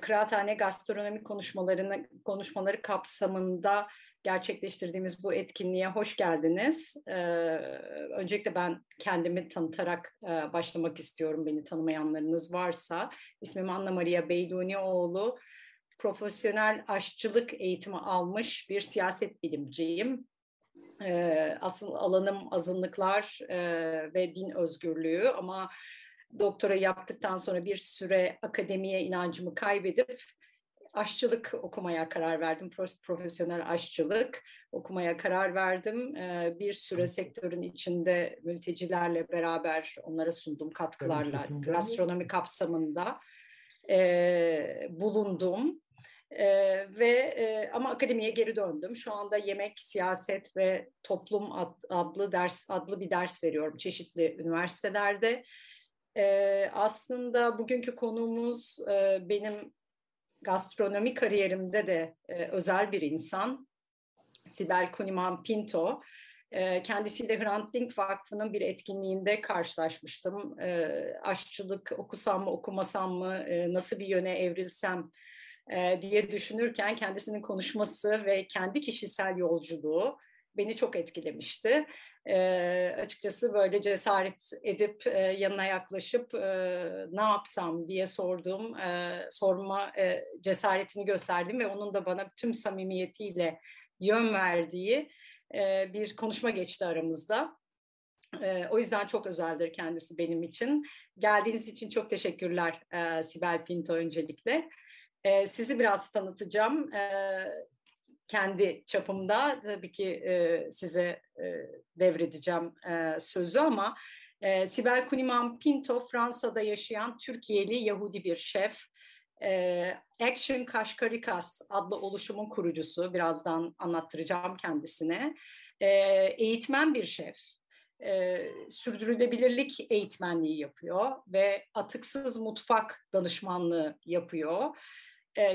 Kıraathane gastronomi konuşmalarını konuşmaları kapsamında gerçekleştirdiğimiz bu etkinliğe hoş geldiniz. öncelikle ben kendimi tanıtarak başlamak istiyorum beni tanımayanlarınız varsa. İsmim Anna Maria Beydunioğlu. Profesyonel aşçılık eğitimi almış bir siyaset bilimciyim. asıl alanım azınlıklar ve din özgürlüğü ama doktora yaptıktan sonra bir süre akademiye inancımı kaybedip aşçılık okumaya karar verdim. Profesyonel aşçılık okumaya karar verdim. Bir süre sektörün içinde mültecilerle beraber onlara sundum katkılarla gastronomi kapsamında bulundum. Ee, ve e, ama akademiye geri döndüm. Şu anda yemek, siyaset ve toplum ad, adlı ders adlı bir ders veriyorum çeşitli üniversitelerde. Ee, aslında bugünkü konuğumuz e, benim gastronomi kariyerimde de e, özel bir insan. Sibel Kuniman Pinto. E, kendisiyle Hrant Dink Vakfı'nın bir etkinliğinde karşılaşmıştım. E, aşçılık okusam mı okumasam mı, e, nasıl bir yöne evrilsem e, diye düşünürken kendisinin konuşması ve kendi kişisel yolculuğu beni çok etkilemişti. E, açıkçası böyle cesaret edip e, yanına yaklaşıp e, ne yapsam diye sorduğum, e, sorma e, cesaretini gösterdim ve onun da bana tüm samimiyetiyle yön verdiği e, bir konuşma geçti aramızda. E, o yüzden çok özeldir kendisi benim için. Geldiğiniz için çok teşekkürler e, Sibel Pinto öncelikle. E, sizi biraz tanıtacağım. E, kendi çapımda tabii ki e, size e, devredeceğim e, sözü ama e, Sibel Kuniman Pinto Fransa'da yaşayan Türkiye'li Yahudi bir şef. E, Action Kaşkarikas adlı oluşumun kurucusu. Birazdan anlattıracağım kendisine. E, eğitmen bir şef. E, sürdürülebilirlik eğitmenliği yapıyor ve atıksız mutfak danışmanlığı yapıyor.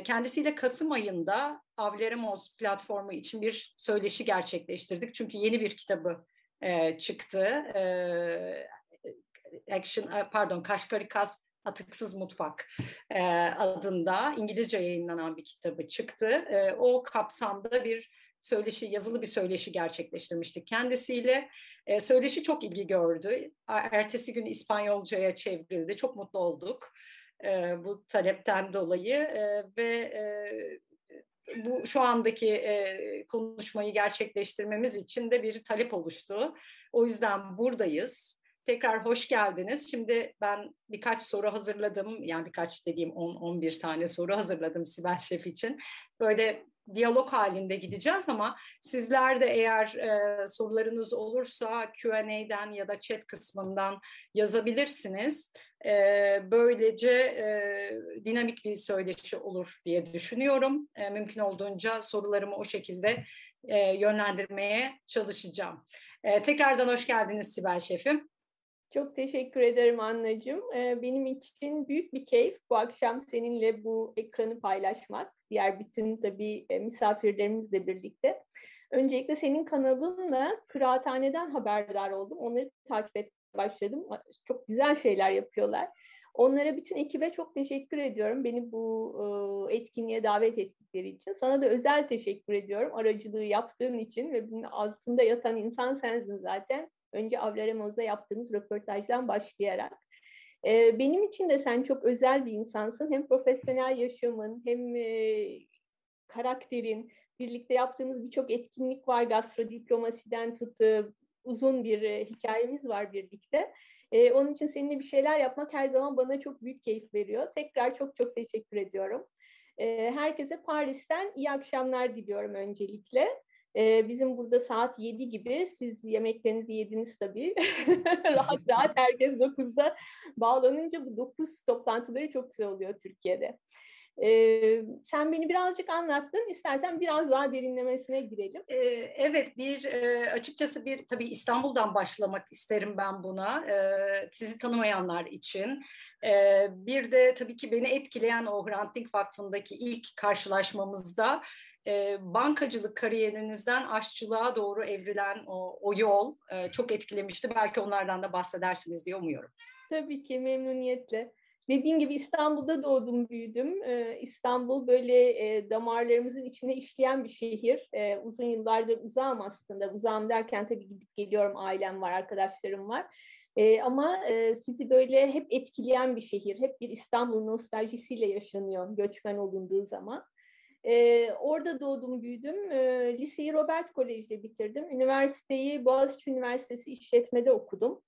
Kendisiyle Kasım ayında Avleremos platformu için bir söyleşi gerçekleştirdik. Çünkü yeni bir kitabı çıktı. Action, pardon, Kaşkarikas Atıksız Mutfak adında İngilizce yayınlanan bir kitabı çıktı. O kapsamda bir söyleşi, yazılı bir söyleşi gerçekleştirmiştik kendisiyle. söyleşi çok ilgi gördü. Ertesi gün İspanyolcaya çevrildi. Çok mutlu olduk e, bu talepten dolayı e, ve e, bu şu andaki e, konuşmayı gerçekleştirmemiz için de bir talep oluştu. O yüzden buradayız. Tekrar hoş geldiniz. Şimdi ben birkaç soru hazırladım. Yani birkaç dediğim 10-11 tane soru hazırladım Sibel Şef için. Böyle diyalog halinde gideceğiz ama sizler de eğer e, sorularınız olursa Q&A'den ya da chat kısmından yazabilirsiniz. E, böylece e, dinamik bir söyleşi olur diye düşünüyorum. E, mümkün olduğunca sorularımı o şekilde e, yönlendirmeye çalışacağım. E, tekrardan hoş geldiniz Sibel Şef'im. Çok teşekkür ederim Annacığım. Benim için büyük bir keyif bu akşam seninle bu ekranı paylaşmak. Diğer bütün tabii misafirlerimizle birlikte. Öncelikle senin kanalınla Kıraathane'den haberdar oldum. Onları takip etmeye başladım. Çok güzel şeyler yapıyorlar. Onlara bütün ekibe çok teşekkür ediyorum. Beni bu etkinliğe davet ettikleri için. Sana da özel teşekkür ediyorum. Aracılığı yaptığın için ve bunun altında yatan insan sensin zaten. Önce Avlaremoz'da yaptığımız röportajdan başlayarak. Ee, benim için de sen çok özel bir insansın. Hem profesyonel yaşamın hem e, karakterin, birlikte yaptığımız birçok etkinlik var. Gastrodiplomasiden tutu, uzun bir e, hikayemiz var birlikte. E, onun için seninle bir şeyler yapmak her zaman bana çok büyük keyif veriyor. Tekrar çok çok teşekkür ediyorum. E, herkese Paris'ten iyi akşamlar diliyorum öncelikle. Ee, bizim burada saat 7 gibi siz yemeklerinizi yediniz tabii. rahat rahat herkes 9'da bağlanınca bu 9 toplantıları çok güzel oluyor Türkiye'de. Ee, sen beni birazcık anlattın. İstersen biraz daha derinlemesine girelim. Ee, evet, bir e, açıkçası bir tabii İstanbul'dan başlamak isterim ben buna. Ee, sizi tanımayanlar için. Ee, bir de tabii ki beni etkileyen o Hrant Dink Vakfı'ndaki ilk karşılaşmamızda e, bankacılık kariyerinizden aşçılığa doğru evrilen o, o yol e, çok etkilemişti. Belki onlardan da bahsedersiniz diye umuyorum. Tabii ki memnuniyetle. Dediğim gibi İstanbul'da doğdum, büyüdüm. Ee, İstanbul böyle e, damarlarımızın içine işleyen bir şehir. Ee, uzun yıllardır uzağım aslında. Uzağım derken tabii gidip geliyorum, ailem var, arkadaşlarım var. Ee, ama e, sizi böyle hep etkileyen bir şehir. Hep bir İstanbul nostaljisiyle yaşanıyor göçmen olunduğu zaman. Ee, orada doğdum, büyüdüm. Ee, liseyi Robert Kolej'de bitirdim. Üniversiteyi Boğaziçi Üniversitesi İşletme'de okudum.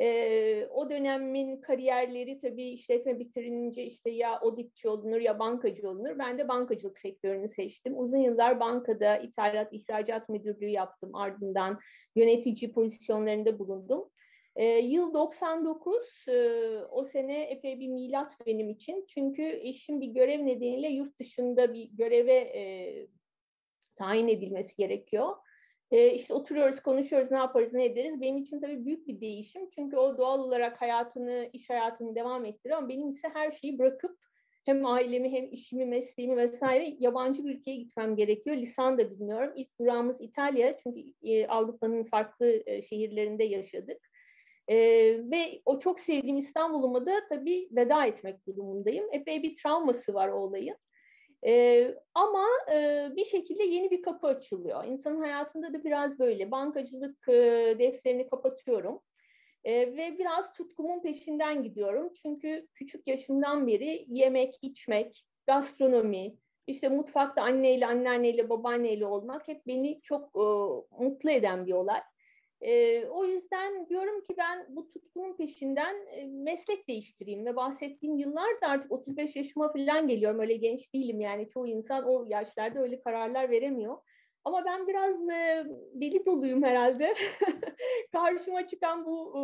E, o dönemin kariyerleri tabii işletme bitirince işte ya auditçi olunur ya bankacı olunur. Ben de bankacılık sektörünü seçtim. Uzun yıllar bankada ithalat, ihracat müdürlüğü yaptım. Ardından yönetici pozisyonlarında bulundum. E, yıl 99, e, o sene epey bir milat benim için. Çünkü eşim bir görev nedeniyle yurt dışında bir göreve e, tayin edilmesi gerekiyor. E, işte oturuyoruz, konuşuyoruz, ne yaparız, ne ederiz. Benim için tabii büyük bir değişim. Çünkü o doğal olarak hayatını, iş hayatını devam ettiriyor. Ama benim ise her şeyi bırakıp hem ailemi hem işimi, mesleğimi vesaire yabancı bir ülkeye gitmem gerekiyor. Lisan da bilmiyorum. İlk durağımız İtalya çünkü e, Avrupa'nın farklı e, şehirlerinde yaşadık. E, ve o çok sevdiğim İstanbul'uma da tabii veda etmek durumundayım. Epey bir travması var o olayın. Ee, ama e, bir şekilde yeni bir kapı açılıyor. İnsanın hayatında da biraz böyle. Bankacılık e, defterini kapatıyorum. E, ve biraz tutkumun peşinden gidiyorum. Çünkü küçük yaşımdan beri yemek, içmek, gastronomi, işte mutfakta anneyle, anneanneyle, babaanneyle olmak hep beni çok e, mutlu eden bir olay. E, o yüzden diyorum ki ben bu tutkunun peşinden e, meslek değiştireyim ve bahsettiğim yıllarda artık 35 yaşıma falan geliyorum. Öyle genç değilim yani çoğu insan o yaşlarda öyle kararlar veremiyor. Ama ben biraz e, deli doluyum herhalde. Karşıma çıkan bu e,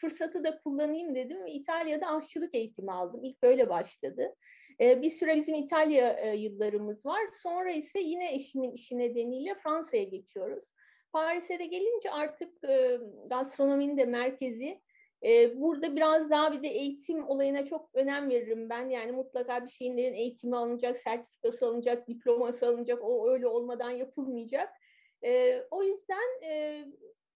fırsatı da kullanayım dedim. İtalya'da aşçılık eğitimi aldım. İlk böyle başladı. E, bir süre bizim İtalya e, yıllarımız var. Sonra ise yine eşimin işi nedeniyle Fransa'ya geçiyoruz. Paris'e de gelince artık e, gastronominin de merkezi. E, burada biraz daha bir de eğitim olayına çok önem veririm ben. Yani mutlaka bir şeylerin eğitimi alınacak, sertifikası alınacak, diploması alınacak. O öyle olmadan yapılmayacak. E, o yüzden e,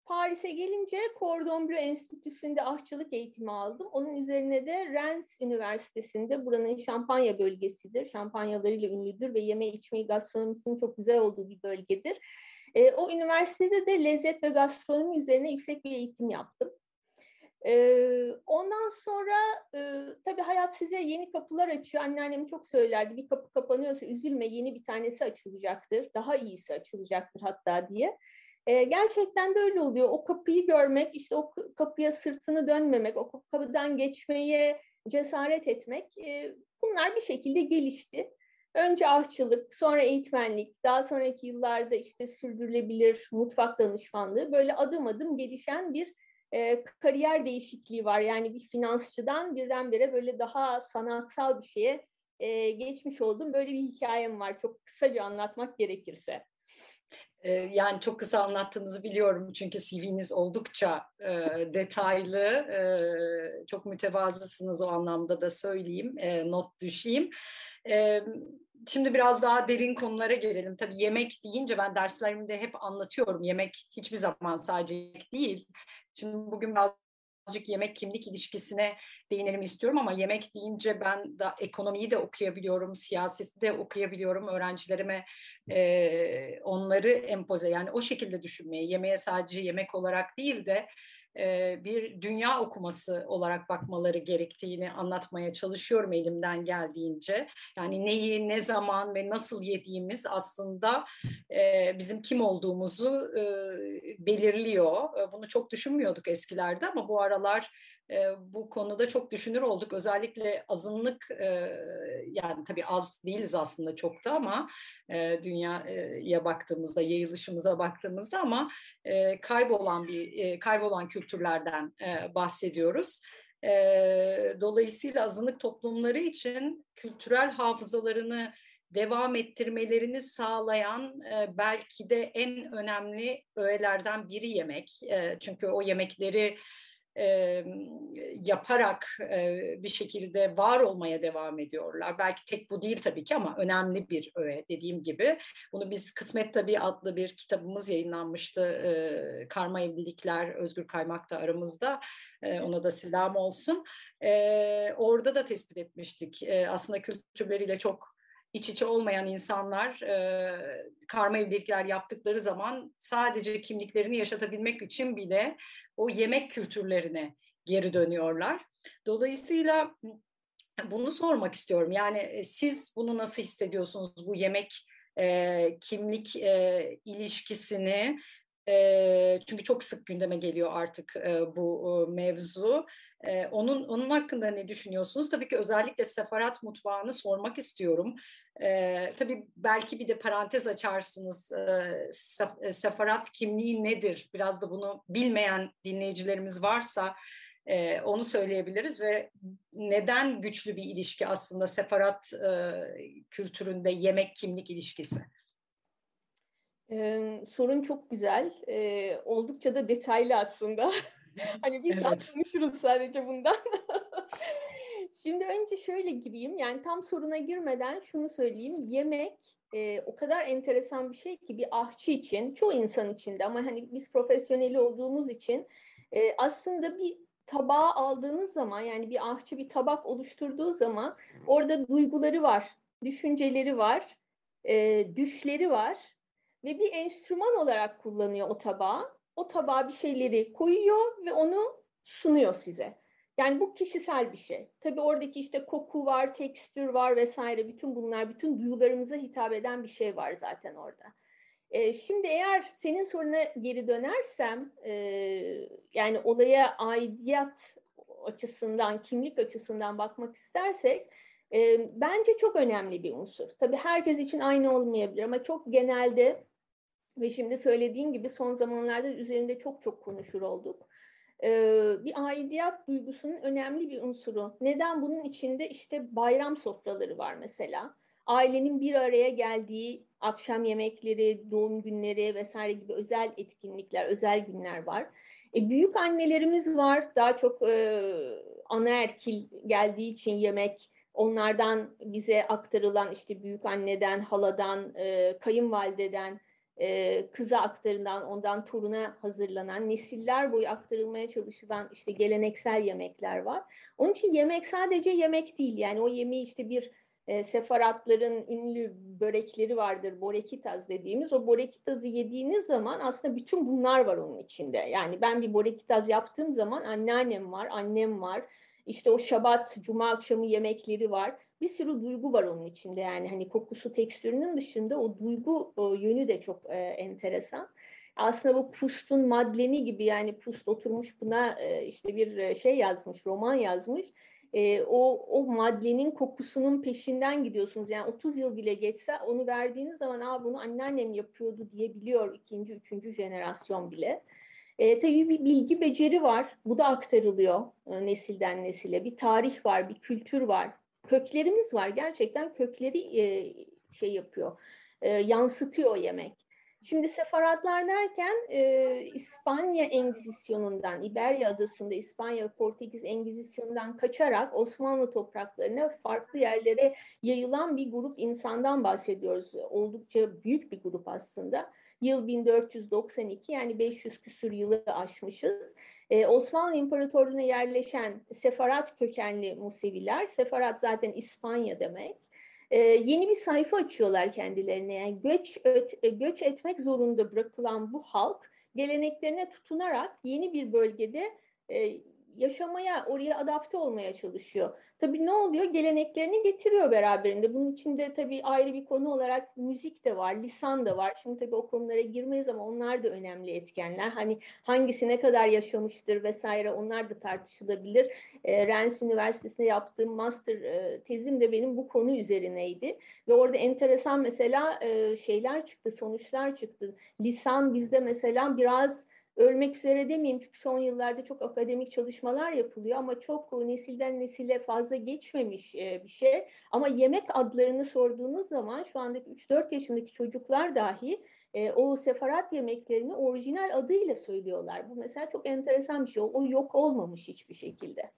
Paris'e gelince Cordon Bleu Enstitüsü'nde aşçılık eğitimi aldım. Onun üzerine de Rennes Üniversitesi'nde buranın şampanya bölgesidir. Şampanyalarıyla ünlüdür ve yeme içmeyi gastronomisinin çok güzel olduğu bir bölgedir. E, o üniversitede de lezzet ve gastronomi üzerine yüksek bir eğitim yaptım. E, ondan sonra e, tabii hayat size yeni kapılar açıyor. Anneannem çok söylerdi bir kapı kapanıyorsa üzülme yeni bir tanesi açılacaktır. Daha iyisi açılacaktır hatta diye. E, gerçekten de öyle oluyor. O kapıyı görmek, işte o kapıya sırtını dönmemek, o kapıdan geçmeye cesaret etmek e, bunlar bir şekilde gelişti. Önce ahçılık, sonra eğitmenlik, daha sonraki yıllarda işte sürdürülebilir mutfak danışmanlığı böyle adım adım gelişen bir e, kariyer değişikliği var. Yani bir finansçıdan birdenbire böyle daha sanatsal bir şeye e, geçmiş oldum. Böyle bir hikayem var çok kısaca anlatmak gerekirse. Yani çok kısa anlattığınızı biliyorum çünkü CV'niz oldukça e, detaylı, e, çok mütevazısınız o anlamda da söyleyeyim, e, not düşeyim. Şimdi biraz daha derin konulara gelelim. Tabii yemek deyince ben derslerimde hep anlatıyorum. Yemek hiçbir zaman sadece yemek değil. Şimdi bugün biraz birazcık yemek kimlik ilişkisine değinelim istiyorum ama yemek deyince ben da ekonomiyi de okuyabiliyorum, siyaseti de okuyabiliyorum öğrencilerime e, onları empoze yani o şekilde düşünmeyi, yemeğe sadece yemek olarak değil de bir dünya okuması olarak bakmaları gerektiğini anlatmaya çalışıyorum elimden geldiğince. Yani neyi, ne zaman ve nasıl yediğimiz aslında bizim kim olduğumuzu belirliyor. Bunu çok düşünmüyorduk eskilerde ama bu aralar bu konuda çok düşünür olduk. Özellikle azınlık yani tabii az değiliz aslında çok da ama dünyaya baktığımızda, yayılışımıza baktığımızda ama kaybolan bir kaybolan kültürlerden bahsediyoruz. E, dolayısıyla azınlık toplumları için kültürel hafızalarını devam ettirmelerini sağlayan e, belki de en önemli öğelerden biri yemek. E, çünkü o yemekleri e, yaparak e, bir şekilde var olmaya devam ediyorlar. Belki tek bu değil tabii ki ama önemli bir öğe dediğim gibi. Bunu biz Kısmet Tabii adlı bir kitabımız yayınlanmıştı. E, Karma Evlilikler, Özgür Kaymak da aramızda. E, ona da selam olsun. E, orada da tespit etmiştik. E, aslında kültürleriyle çok iç içe olmayan insanlar e, karma evlilikler yaptıkları zaman sadece kimliklerini yaşatabilmek için bile o yemek kültürlerine geri dönüyorlar. Dolayısıyla bunu sormak istiyorum. Yani siz bunu nasıl hissediyorsunuz bu yemek e, kimlik e, ilişkisini çünkü çok sık gündeme geliyor artık bu mevzu. Onun onun hakkında ne düşünüyorsunuz? Tabii ki özellikle sefarat mutfağını sormak istiyorum. Tabii belki bir de parantez açarsınız. E, sefarat kimliği nedir? Biraz da bunu bilmeyen dinleyicilerimiz varsa onu söyleyebiliriz ve neden güçlü bir ilişki aslında separat kültüründe yemek kimlik ilişkisi? Ee, sorun çok güzel. Ee, oldukça da detaylı aslında. hani biz evet. konuşuruz sadece bundan. Şimdi önce şöyle gireyim. Yani tam soruna girmeden şunu söyleyeyim. Yemek e, o kadar enteresan bir şey ki bir ahçı için, çoğu insan için de ama hani biz profesyoneli olduğumuz için e, aslında bir tabağı aldığınız zaman yani bir ahçı bir tabak oluşturduğu zaman orada duyguları var, düşünceleri var, e, düşleri var ve bir enstrüman olarak kullanıyor o tabağı. O tabağa bir şeyleri koyuyor ve onu sunuyor size. Yani bu kişisel bir şey. Tabii oradaki işte koku var, tekstür var vesaire. Bütün bunlar, bütün duyularımıza hitap eden bir şey var zaten orada. Ee, şimdi eğer senin soruna geri dönersem, e, yani olaya aidiyat açısından, kimlik açısından bakmak istersek, e, bence çok önemli bir unsur. Tabii herkes için aynı olmayabilir ama çok genelde ve şimdi söylediğim gibi son zamanlarda üzerinde çok çok konuşur olduk. Ee, bir aidiyat duygusunun önemli bir unsuru. Neden bunun içinde işte bayram sofraları var mesela. Ailenin bir araya geldiği akşam yemekleri, doğum günleri vesaire gibi özel etkinlikler, özel günler var. E, büyük annelerimiz var. Daha çok e, anaerkil geldiği için yemek, onlardan bize aktarılan işte büyük anneden, haladan, e, kayınvalideden, e, kıza aktarılan, ondan toruna hazırlanan, nesiller boyu aktarılmaya çalışılan işte geleneksel yemekler var. Onun için yemek sadece yemek değil. Yani o yemeği işte bir e, sefaratların ünlü börekleri vardır, borekitaz dediğimiz. O borekitazı yediğiniz zaman aslında bütün bunlar var onun içinde. Yani ben bir borekitaz yaptığım zaman anneannem var, annem var. İşte o şabat, cuma akşamı yemekleri var bir sürü duygu var onun içinde yani hani kokusu tekstürünün dışında o duygu o yönü de çok e, enteresan. Aslında bu Proust'un Madlen'i gibi yani Proust oturmuş buna e, işte bir e, şey yazmış, roman yazmış. E, o, o Madlen'in kokusunun peşinden gidiyorsunuz. Yani 30 yıl bile geçse onu verdiğiniz zaman Aa, bunu anneannem yapıyordu diyebiliyor ikinci, üçüncü jenerasyon bile. E, tabii bir bilgi beceri var. Bu da aktarılıyor e, nesilden nesile. Bir tarih var, bir kültür var köklerimiz var. Gerçekten kökleri e, şey yapıyor, e, yansıtıyor yemek. Şimdi sefaratlar derken e, İspanya Engizisyonundan, İberya adasında İspanya Portekiz Engizisyonundan kaçarak Osmanlı topraklarına farklı yerlere yayılan bir grup insandan bahsediyoruz. Oldukça büyük bir grup aslında. Yıl 1492 yani 500 küsür yılı aşmışız. Ee, Osmanlı İmparatorluğu'na yerleşen Sefarat kökenli Museviler, Sefarat zaten İspanya demek. Ee, yeni bir sayfa açıyorlar kendilerine. Yani göç, öt, göç etmek zorunda bırakılan bu halk geleneklerine tutunarak yeni bir bölgede e, yaşamaya, oraya adapte olmaya çalışıyor. Tabii ne oluyor? Geleneklerini getiriyor beraberinde. Bunun içinde tabii ayrı bir konu olarak müzik de var, lisan da var. Şimdi tabii o konulara girmeyiz ama onlar da önemli etkenler. Hani hangisi ne kadar yaşamıştır vesaire onlar da tartışılabilir. E, Rennes Üniversitesi'nde yaptığım master e, tezim de benim bu konu üzerineydi. Ve orada enteresan mesela e, şeyler çıktı, sonuçlar çıktı. Lisan bizde mesela biraz ölmek üzere demeyeyim çünkü son yıllarda çok akademik çalışmalar yapılıyor ama çok nesilden nesile fazla geçmemiş bir şey. Ama yemek adlarını sorduğunuz zaman şu andaki 3-4 yaşındaki çocuklar dahi o sefarat yemeklerini orijinal adıyla söylüyorlar. Bu mesela çok enteresan bir şey. O yok olmamış hiçbir şekilde.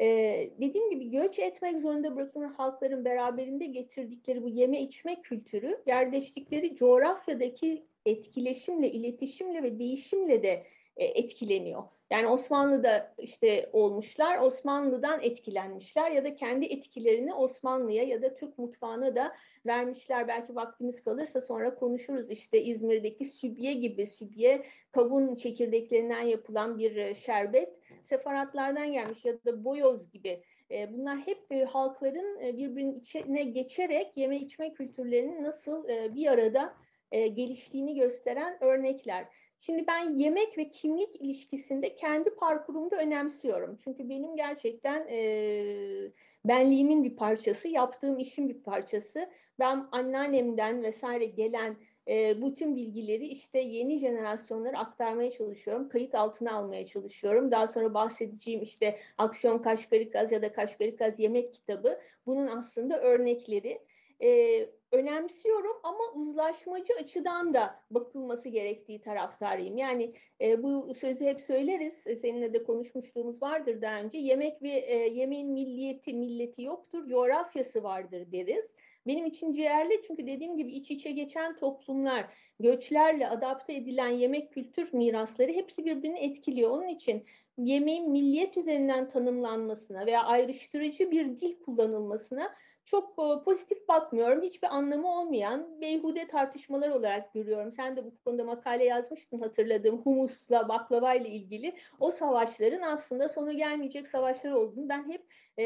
Ee, dediğim gibi göç etmek zorunda bırakılan halkların beraberinde getirdikleri bu yeme içme kültürü yerleştikleri coğrafyadaki etkileşimle, iletişimle ve değişimle de e, etkileniyor. Yani Osmanlı'da işte olmuşlar, Osmanlı'dan etkilenmişler ya da kendi etkilerini Osmanlı'ya ya da Türk mutfağına da vermişler. Belki vaktimiz kalırsa sonra konuşuruz. İşte İzmir'deki sübye gibi, sübye kavun çekirdeklerinden yapılan bir e, şerbet sefaratlardan gelmiş ya da boyoz gibi. E, bunlar hep halkların birbirinin içine geçerek yeme içme kültürlerinin nasıl bir arada geliştiğini gösteren örnekler. Şimdi ben yemek ve kimlik ilişkisinde kendi parkurumda önemsiyorum. Çünkü benim gerçekten e, benliğimin bir parçası, yaptığım işin bir parçası. Ben anneannemden vesaire gelen e, bütün bilgileri işte yeni jenerasyonlara aktarmaya çalışıyorum. Kayıt altına almaya çalışıyorum. Daha sonra bahsedeceğim işte Aksiyon Kaşgarikaz ya da Kaşgarikaz Yemek kitabı. Bunun aslında örnekleri e, önemsiyorum ama uzlaşmacı açıdan da bakılması gerektiği taraftarıyım. Yani e, bu sözü hep söyleriz. E, seninle de konuşmuşluğumuz vardır daha önce. Yemek ve e, yemeğin milliyeti, milleti yoktur, coğrafyası vardır deriz. Benim için ciğerli çünkü dediğim gibi iç içe geçen toplumlar, göçlerle adapte edilen yemek kültür mirasları hepsi birbirini etkiliyor. Onun için yemeğin milliyet üzerinden tanımlanmasına veya ayrıştırıcı bir dil kullanılmasına çok pozitif bakmıyorum. Hiçbir anlamı olmayan beyhude tartışmalar olarak görüyorum. Sen de bu konuda makale yazmıştın hatırladığım humusla, baklava ile ilgili. O savaşların aslında sonu gelmeyecek savaşlar olduğunu ben hep e,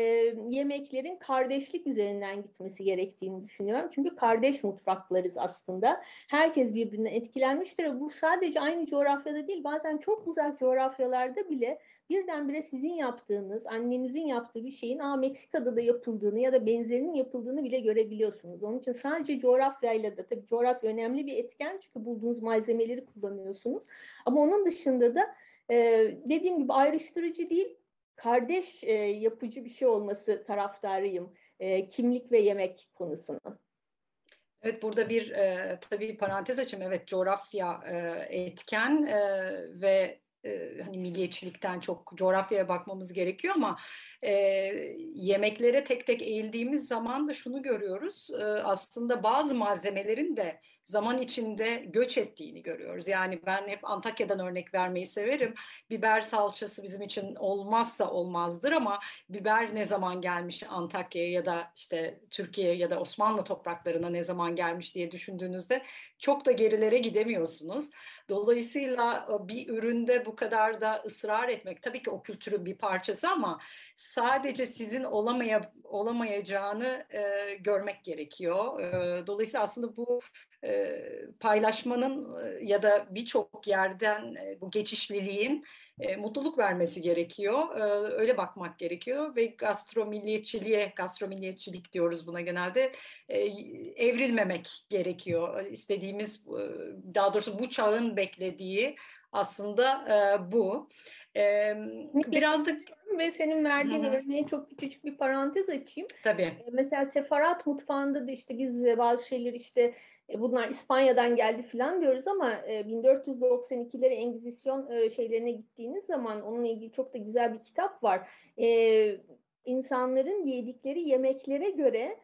yemeklerin kardeşlik üzerinden gitmesi gerektiğini düşünüyorum. Çünkü kardeş mutfaklarız aslında. Herkes birbirinden etkilenmiştir. Bu sadece aynı coğrafyada değil, bazen çok uzak coğrafyalarda bile birdenbire sizin yaptığınız, annenizin yaptığı bir şeyin Aa, Meksika'da da yapıldığını ya da benzerinin yapıldığını bile görebiliyorsunuz. Onun için sadece coğrafyayla da tabii coğrafya önemli bir etken çünkü bulduğunuz malzemeleri kullanıyorsunuz. Ama onun dışında da e, dediğim gibi ayrıştırıcı değil, kardeş e, yapıcı bir şey olması taraftarıyım e, kimlik ve yemek konusunun. Evet burada bir e, tabii parantez açayım. Evet coğrafya e, etken e, ve hani milliyetçilikten çok coğrafyaya bakmamız gerekiyor ama e, yemeklere tek tek eğildiğimiz zaman da şunu görüyoruz. E, aslında bazı malzemelerin de zaman içinde göç ettiğini görüyoruz. Yani ben hep Antakya'dan örnek vermeyi severim. Biber salçası bizim için olmazsa olmazdır ama biber ne zaman gelmiş Antakya'ya ya da işte Türkiye ya da Osmanlı topraklarına ne zaman gelmiş diye düşündüğünüzde çok da gerilere gidemiyorsunuz. Dolayısıyla bir üründe bu kadar da ısrar etmek tabii ki o kültürün bir parçası ama sadece sizin olamaya olamayacağını e, görmek gerekiyor. E, dolayısıyla aslında bu e, paylaşmanın ya da birçok yerden e, bu geçişliliğin e, mutluluk vermesi gerekiyor. E, öyle bakmak gerekiyor ve gastromilliyetçiliğe, gastromilliyetçilik diyoruz buna genelde, e, evrilmemek gerekiyor. İstediğimiz, e, daha doğrusu bu çağın beklediği aslında e, bu. E, biraz da ve senin verdiğin Hı-hı. örneğe çok küçük bir parantez açayım. Tabii. Mesela sefarat mutfağında da işte biz bazı şeyler işte e, bunlar İspanya'dan geldi falan diyoruz ama 1492'lere e, Engizisyon e, şeylerine gittiğiniz zaman onunla ilgili çok da güzel bir kitap var. İnsanların yedikleri yemeklere göre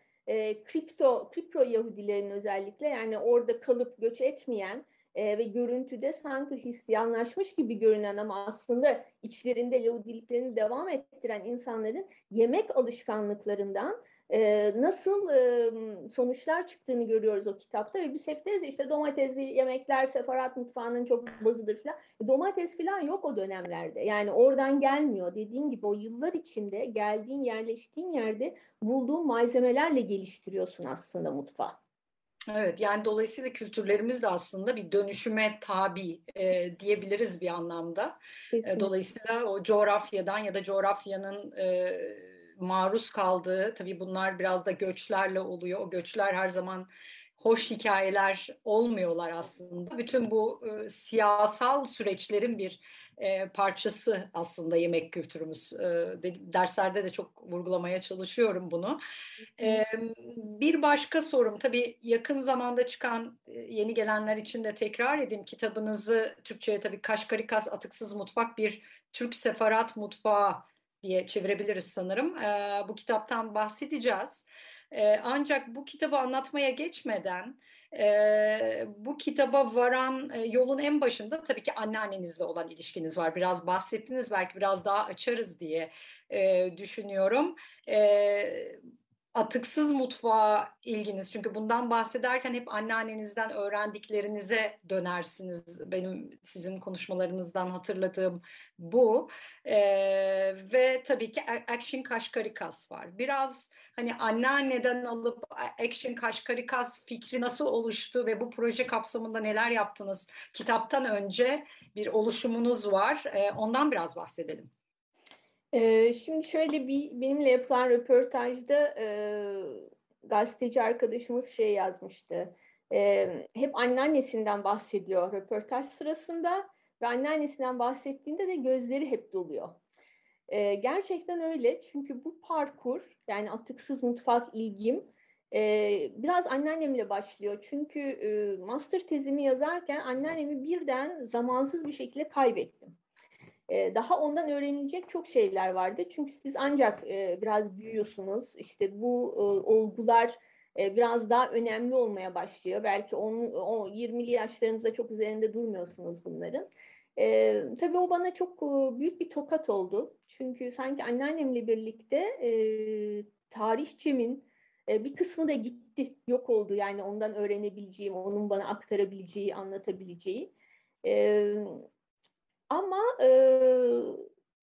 kripto, kripto Yahudilerin özellikle yani orada kalıp göç etmeyen ve görüntüde sanki Hristiyanlaşmış gibi görünen ama aslında içlerinde Yahudiliklerini devam ettiren insanların yemek alışkanlıklarından e, nasıl e, sonuçlar çıktığını görüyoruz o kitapta ve biz hep deriz işte domatesli yemekler sefarat mutfağının çok bazıdır falan. E, domates falan yok o dönemlerde. Yani oradan gelmiyor. Dediğin gibi o yıllar içinde geldiğin, yerleştiğin yerde bulduğun malzemelerle geliştiriyorsun aslında mutfağı. Evet yani dolayısıyla kültürlerimiz de aslında bir dönüşüme tabi e, diyebiliriz bir anlamda. E, dolayısıyla o coğrafyadan ya da coğrafyanın e, maruz kaldığı, tabii bunlar biraz da göçlerle oluyor. O göçler her zaman hoş hikayeler olmuyorlar aslında. Bütün bu e, siyasal süreçlerin bir e, parçası aslında yemek kültürümüz. E, de, derslerde de çok vurgulamaya çalışıyorum bunu. E, bir başka sorum, tabii yakın zamanda çıkan e, yeni gelenler için de tekrar edeyim. Kitabınızı Türkçe'ye tabii Kaşkarikas Atıksız Mutfak bir Türk Sefarat Mutfağı diye çevirebiliriz sanırım. E, bu kitaptan bahsedeceğiz. E, ancak bu kitabı anlatmaya geçmeden e, bu kitaba varan e, yolun en başında tabii ki anneannenizle olan ilişkiniz var. Biraz bahsettiniz belki biraz daha açarız diye e, düşünüyorum. E, atıksız mutfağa ilginiz çünkü bundan bahsederken hep anneannenizden öğrendiklerinize dönersiniz. Benim sizin konuşmalarınızdan hatırladığım bu. E, ve tabii ki Action Kaşkarikas var. Biraz hani anneanneden alıp Action Kaşkarikas fikri nasıl oluştu ve bu proje kapsamında neler yaptınız? Kitaptan önce bir oluşumunuz var. E, ondan biraz bahsedelim. şimdi şöyle bir benimle yapılan röportajda e, gazeteci arkadaşımız şey yazmıştı. E, hep anneannesinden bahsediyor röportaj sırasında ve anneannesinden bahsettiğinde de gözleri hep doluyor. E, gerçekten öyle çünkü bu parkur yani atıksız mutfak ilgim e, biraz anneannemle başlıyor. Çünkü e, master tezimi yazarken anneannemi birden zamansız bir şekilde kaybettim. E, daha ondan öğrenilecek çok şeyler vardı. Çünkü siz ancak e, biraz büyüyorsunuz. İşte bu e, olgular biraz daha önemli olmaya başlıyor. Belki 10, 10 20'li yaşlarınızda çok üzerinde durmuyorsunuz bunların. E, tabii o bana çok büyük bir tokat oldu. Çünkü sanki anneannemle birlikte e, tarihçemin e, bir kısmı da gitti, yok oldu. Yani ondan öğrenebileceğim, onun bana aktarabileceği, anlatabileceği. E, ama e,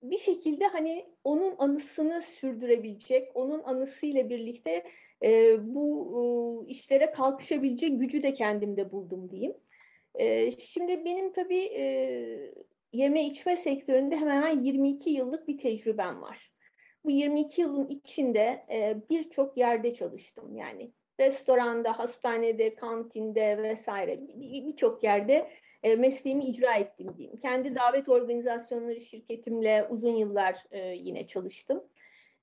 bir şekilde hani onun anısını sürdürebilecek, onun anısıyla birlikte e, bu e, işlere kalkışabilecek gücü de kendimde buldum diyeyim. E, şimdi benim tabii e, yeme içme sektöründe hemen hemen 22 yıllık bir tecrübem var. Bu 22 yılın içinde e, birçok yerde çalıştım. Yani restoranda, hastanede, kantinde vesaire birçok yerde e, mesleğimi icra ettim diyeyim. Kendi davet organizasyonları şirketimle uzun yıllar yine çalıştım.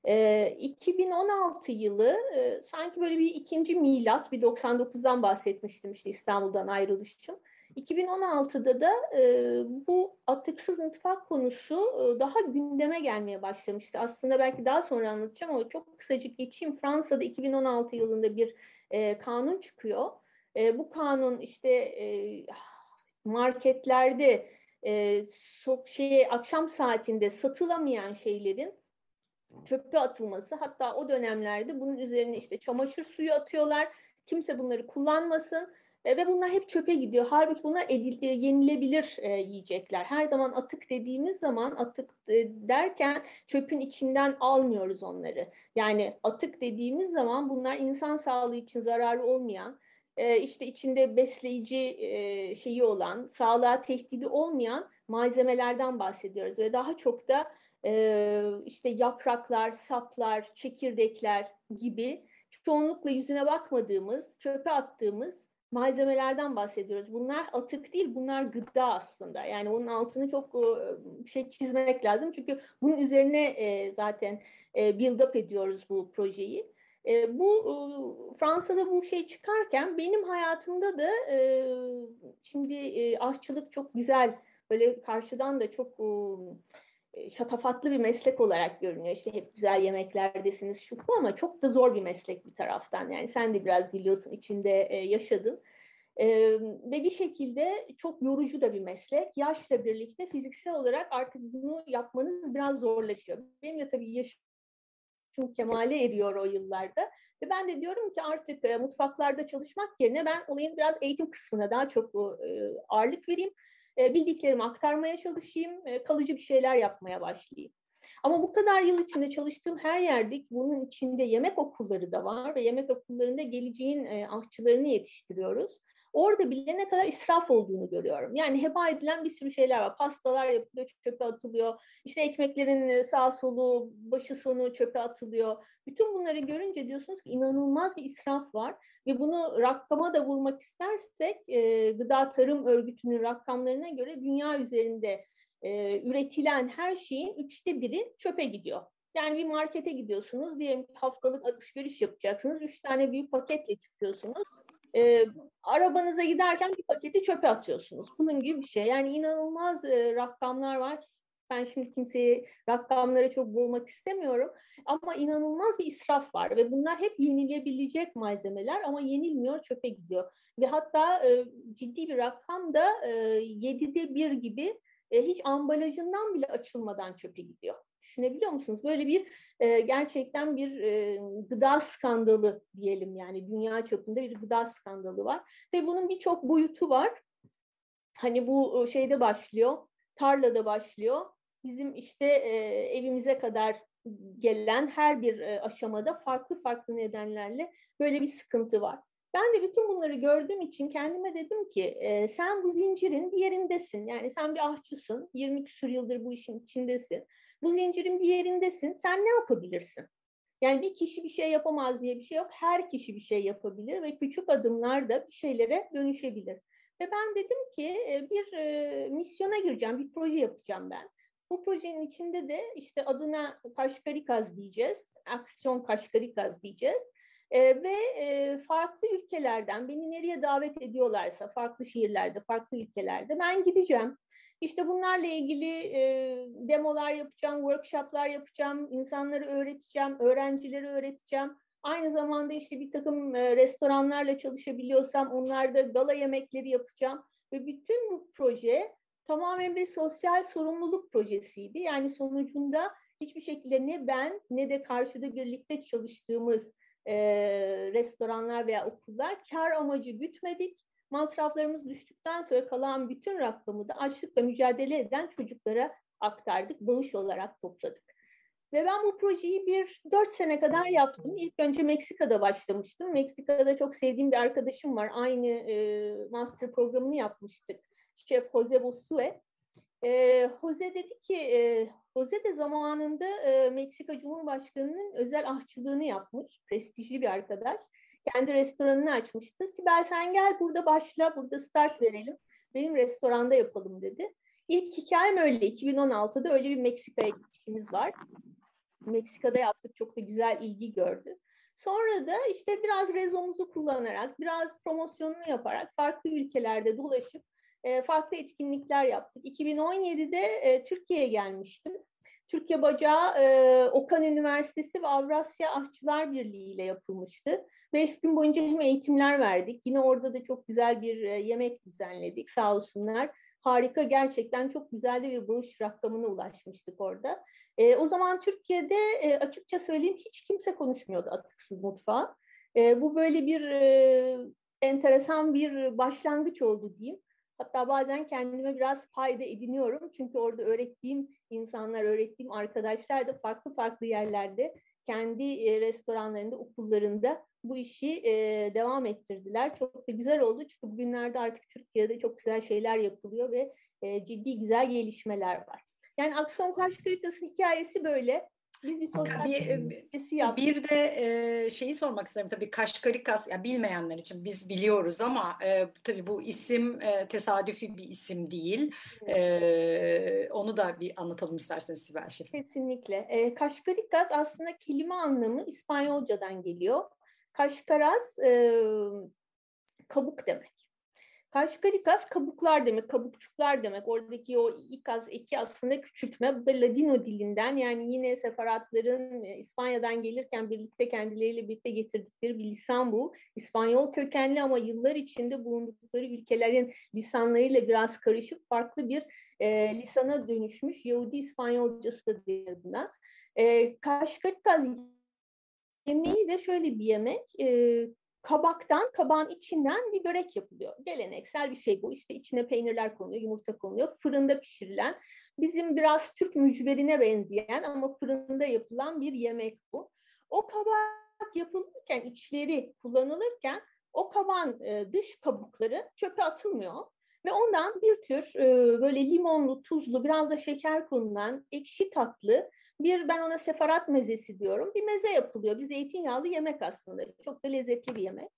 E, 2016 yılı sanki böyle bir ikinci milat, bir 99'dan bahsetmiştim işte İstanbul'dan ayrılışım. 2016'da da e, bu atıksız mutfak konusu e, daha gündeme gelmeye başlamıştı. Aslında belki daha sonra anlatacağım ama çok kısacık geçeyim. Fransa'da 2016 yılında bir e, kanun çıkıyor. E, bu kanun işte e, marketlerde e, sok şeye akşam saatinde satılamayan şeylerin çöpe atılması hatta o dönemlerde bunun üzerine işte çamaşır suyu atıyorlar. Kimse bunları kullanmasın e, ve bunlar hep çöpe gidiyor. Halbuki bunlar edil, e, yenilebilir e, yiyecekler. Her zaman atık dediğimiz zaman atık e, derken çöpün içinden almıyoruz onları. Yani atık dediğimiz zaman bunlar insan sağlığı için zararlı olmayan, e, işte içinde besleyici e, şeyi olan, sağlığa tehdidi olmayan malzemelerden bahsediyoruz. Ve daha çok da e, işte yapraklar, saplar, çekirdekler gibi çoğunlukla yüzüne bakmadığımız, çöpe attığımız malzemelerden bahsediyoruz. Bunlar atık değil, bunlar gıda aslında. Yani onun altını çok şey çizmek lazım. Çünkü bunun üzerine zaten build up ediyoruz bu projeyi. Bu Fransa'da bu şey çıkarken benim hayatımda da şimdi aşçılık çok güzel böyle karşıdan da çok şatafatlı bir meslek olarak görünüyor. İşte hep güzel yemeklerdesiniz şu bu ama çok da zor bir meslek bir taraftan. Yani sen de biraz biliyorsun içinde yaşadın. ve bir şekilde çok yorucu da bir meslek. Yaşla birlikte fiziksel olarak artık bunu yapmanız biraz zorlaşıyor. Benim de tabii yaşım kemale eriyor o yıllarda. Ve ben de diyorum ki artık e, mutfaklarda çalışmak yerine ben olayın biraz eğitim kısmına daha çok e, ağırlık vereyim e, bildiklerimi aktarmaya çalışayım, e, kalıcı bir şeyler yapmaya başlayayım. Ama bu kadar yıl içinde çalıştığım her yerde bunun içinde yemek okulları da var ve yemek okullarında geleceğin e, aşçılarını yetiştiriyoruz. Orada bile ne kadar israf olduğunu görüyorum. Yani heba edilen bir sürü şeyler var. Pastalar yapılıyor, çöpe atılıyor. İşte ekmeklerin sağ solu, başı sonu çöpe atılıyor. Bütün bunları görünce diyorsunuz ki inanılmaz bir israf var. Ve bunu rakama da vurmak istersek e, Gıda Tarım Örgütü'nün rakamlarına göre dünya üzerinde e, üretilen her şeyin üçte biri çöpe gidiyor. Yani bir markete gidiyorsunuz, diyelim haftalık alışveriş yapacaksınız, üç tane büyük paketle çıkıyorsunuz. E, arabanıza giderken bir paketi çöpe atıyorsunuz. Bunun gibi bir şey. Yani inanılmaz e, rakamlar var. Ben şimdi kimseyi rakamlara çok boğmak istemiyorum. Ama inanılmaz bir israf var ve bunlar hep yenilebilecek malzemeler ama yenilmiyor, çöpe gidiyor. Ve hatta e, ciddi bir rakam da e, 7'de bir gibi e, hiç ambalajından bile açılmadan çöpe gidiyor. Düşünebiliyor musunuz? Böyle bir e, gerçekten bir e, gıda skandalı diyelim yani dünya çapında bir gıda skandalı var. Ve bunun birçok boyutu var. Hani bu şeyde başlıyor, tarlada başlıyor. Bizim işte e, evimize kadar gelen her bir e, aşamada farklı farklı nedenlerle böyle bir sıkıntı var. Ben de bütün bunları gördüğüm için kendime dedim ki e, sen bu zincirin bir yerindesin. Yani sen bir ahçısın, 20 küsur yıldır bu işin içindesin. Bu zincirin bir yerindesin. Sen ne yapabilirsin? Yani bir kişi bir şey yapamaz diye bir şey yok. Her kişi bir şey yapabilir ve küçük adımlar da bir şeylere dönüşebilir. Ve ben dedim ki bir e, misyona gireceğim, bir proje yapacağım ben. Bu projenin içinde de işte adına Kaşkarikaz diyeceğiz, Aksiyon Kaşkarikaz diyeceğiz. E, ve e, farklı ülkelerden beni nereye davet ediyorlarsa, farklı şehirlerde, farklı ülkelerde ben gideceğim. İşte bunlarla ilgili e, demolar yapacağım, workshoplar yapacağım, insanları öğreteceğim, öğrencileri öğreteceğim. Aynı zamanda işte bir takım e, restoranlarla çalışabiliyorsam onlarda gala yemekleri yapacağım. Ve bütün bu proje tamamen bir sosyal sorumluluk projesiydi. Yani sonucunda hiçbir şekilde ne ben ne de karşıda birlikte çalıştığımız e, restoranlar veya okullar kar amacı gütmedik masraflarımız düştükten sonra kalan bütün rakamı da açlıkla mücadele eden çocuklara aktardık, bağış olarak topladık. Ve ben bu projeyi bir dört sene kadar yaptım. İlk önce Meksika'da başlamıştım. Meksika'da çok sevdiğim bir arkadaşım var. Aynı e, master programını yapmıştık. Şef Jose Bosue. E, Jose dedi ki, e, Jose de zamanında e, Meksika Cumhurbaşkanı'nın özel ahçılığını yapmış. Prestijli bir arkadaş kendi restoranını açmıştı. Sibel sen gel burada başla, burada start verelim. Benim restoranda yapalım dedi. İlk hikayem öyle. 2016'da öyle bir Meksika'ya gitmişimiz var. Meksika'da yaptık. Çok da güzel ilgi gördü. Sonra da işte biraz rezomuzu kullanarak, biraz promosyonunu yaparak farklı ülkelerde dolaşıp e, farklı etkinlikler yaptık. 2017'de e, Türkiye'ye gelmiştim. Türkiye Bacağı e, Okan Üniversitesi ve Avrasya Ahçılar Birliği ile yapılmıştı. Beş gün boyunca hem eğitimler verdik. Yine orada da çok güzel bir e, yemek düzenledik sağ olsunlar. Harika gerçekten çok güzel de bir bağış rakamına ulaşmıştık orada. E, o zaman Türkiye'de e, açıkça söyleyeyim hiç kimse konuşmuyordu atıksız mutfağı. E, bu böyle bir e, enteresan bir başlangıç oldu diyeyim. Hatta bazen kendime biraz fayda ediniyorum. Çünkü orada öğrettiğim insanlar, öğrettiğim arkadaşlar da farklı farklı yerlerde kendi e, restoranlarında, okullarında bu işi e, devam ettirdiler. Çok da güzel oldu çünkü bugünlerde artık Türkiye'de çok güzel şeyler yapılıyor ve e, ciddi güzel gelişmeler var. Yani Akson Kaşkırıkası hikayesi böyle. Biz bir sosyal bir, yaptık. Bir de e, şeyi sormak isterim tabii Kaşkarikas ya bilmeyenler için biz biliyoruz ama e, tabii bu isim e, tesadüfi bir isim değil. E, onu da bir anlatalım isterseniz Sibel Şef. Kesinlikle. E, Kaşkarikas aslında kelime anlamı İspanyolcadan geliyor. Kaşkaraz e, kabuk demek. Kaşkarikas kabuklar demek, kabukçuklar demek. Oradaki o ikaz eki aslında küçültme. Bu da Ladino dilinden yani yine sefaratların e, İspanya'dan gelirken birlikte kendileriyle birlikte getirdikleri bir lisan bu. İspanyol kökenli ama yıllar içinde bulundukları ülkelerin lisanlarıyla biraz karışık farklı bir e, lisana dönüşmüş Yahudi İspanyolcası da diyor buna. E, Kaşkarikas yemeği de şöyle bir yemek. E, kabaktan, kabağın içinden bir börek yapılıyor. Geleneksel bir şey bu. İşte içine peynirler konuluyor, yumurta konuluyor. Fırında pişirilen, bizim biraz Türk mücverine benzeyen ama fırında yapılan bir yemek bu. O kabak yapılırken, içleri kullanılırken o kaban e, dış kabukları çöpe atılmıyor. Ve ondan bir tür e, böyle limonlu, tuzlu, biraz da şeker konulan ekşi tatlı bir ben ona sefarat mezesi diyorum. Bir meze yapılıyor. Bir zeytinyağlı yemek aslında. Çok da lezzetli bir yemek.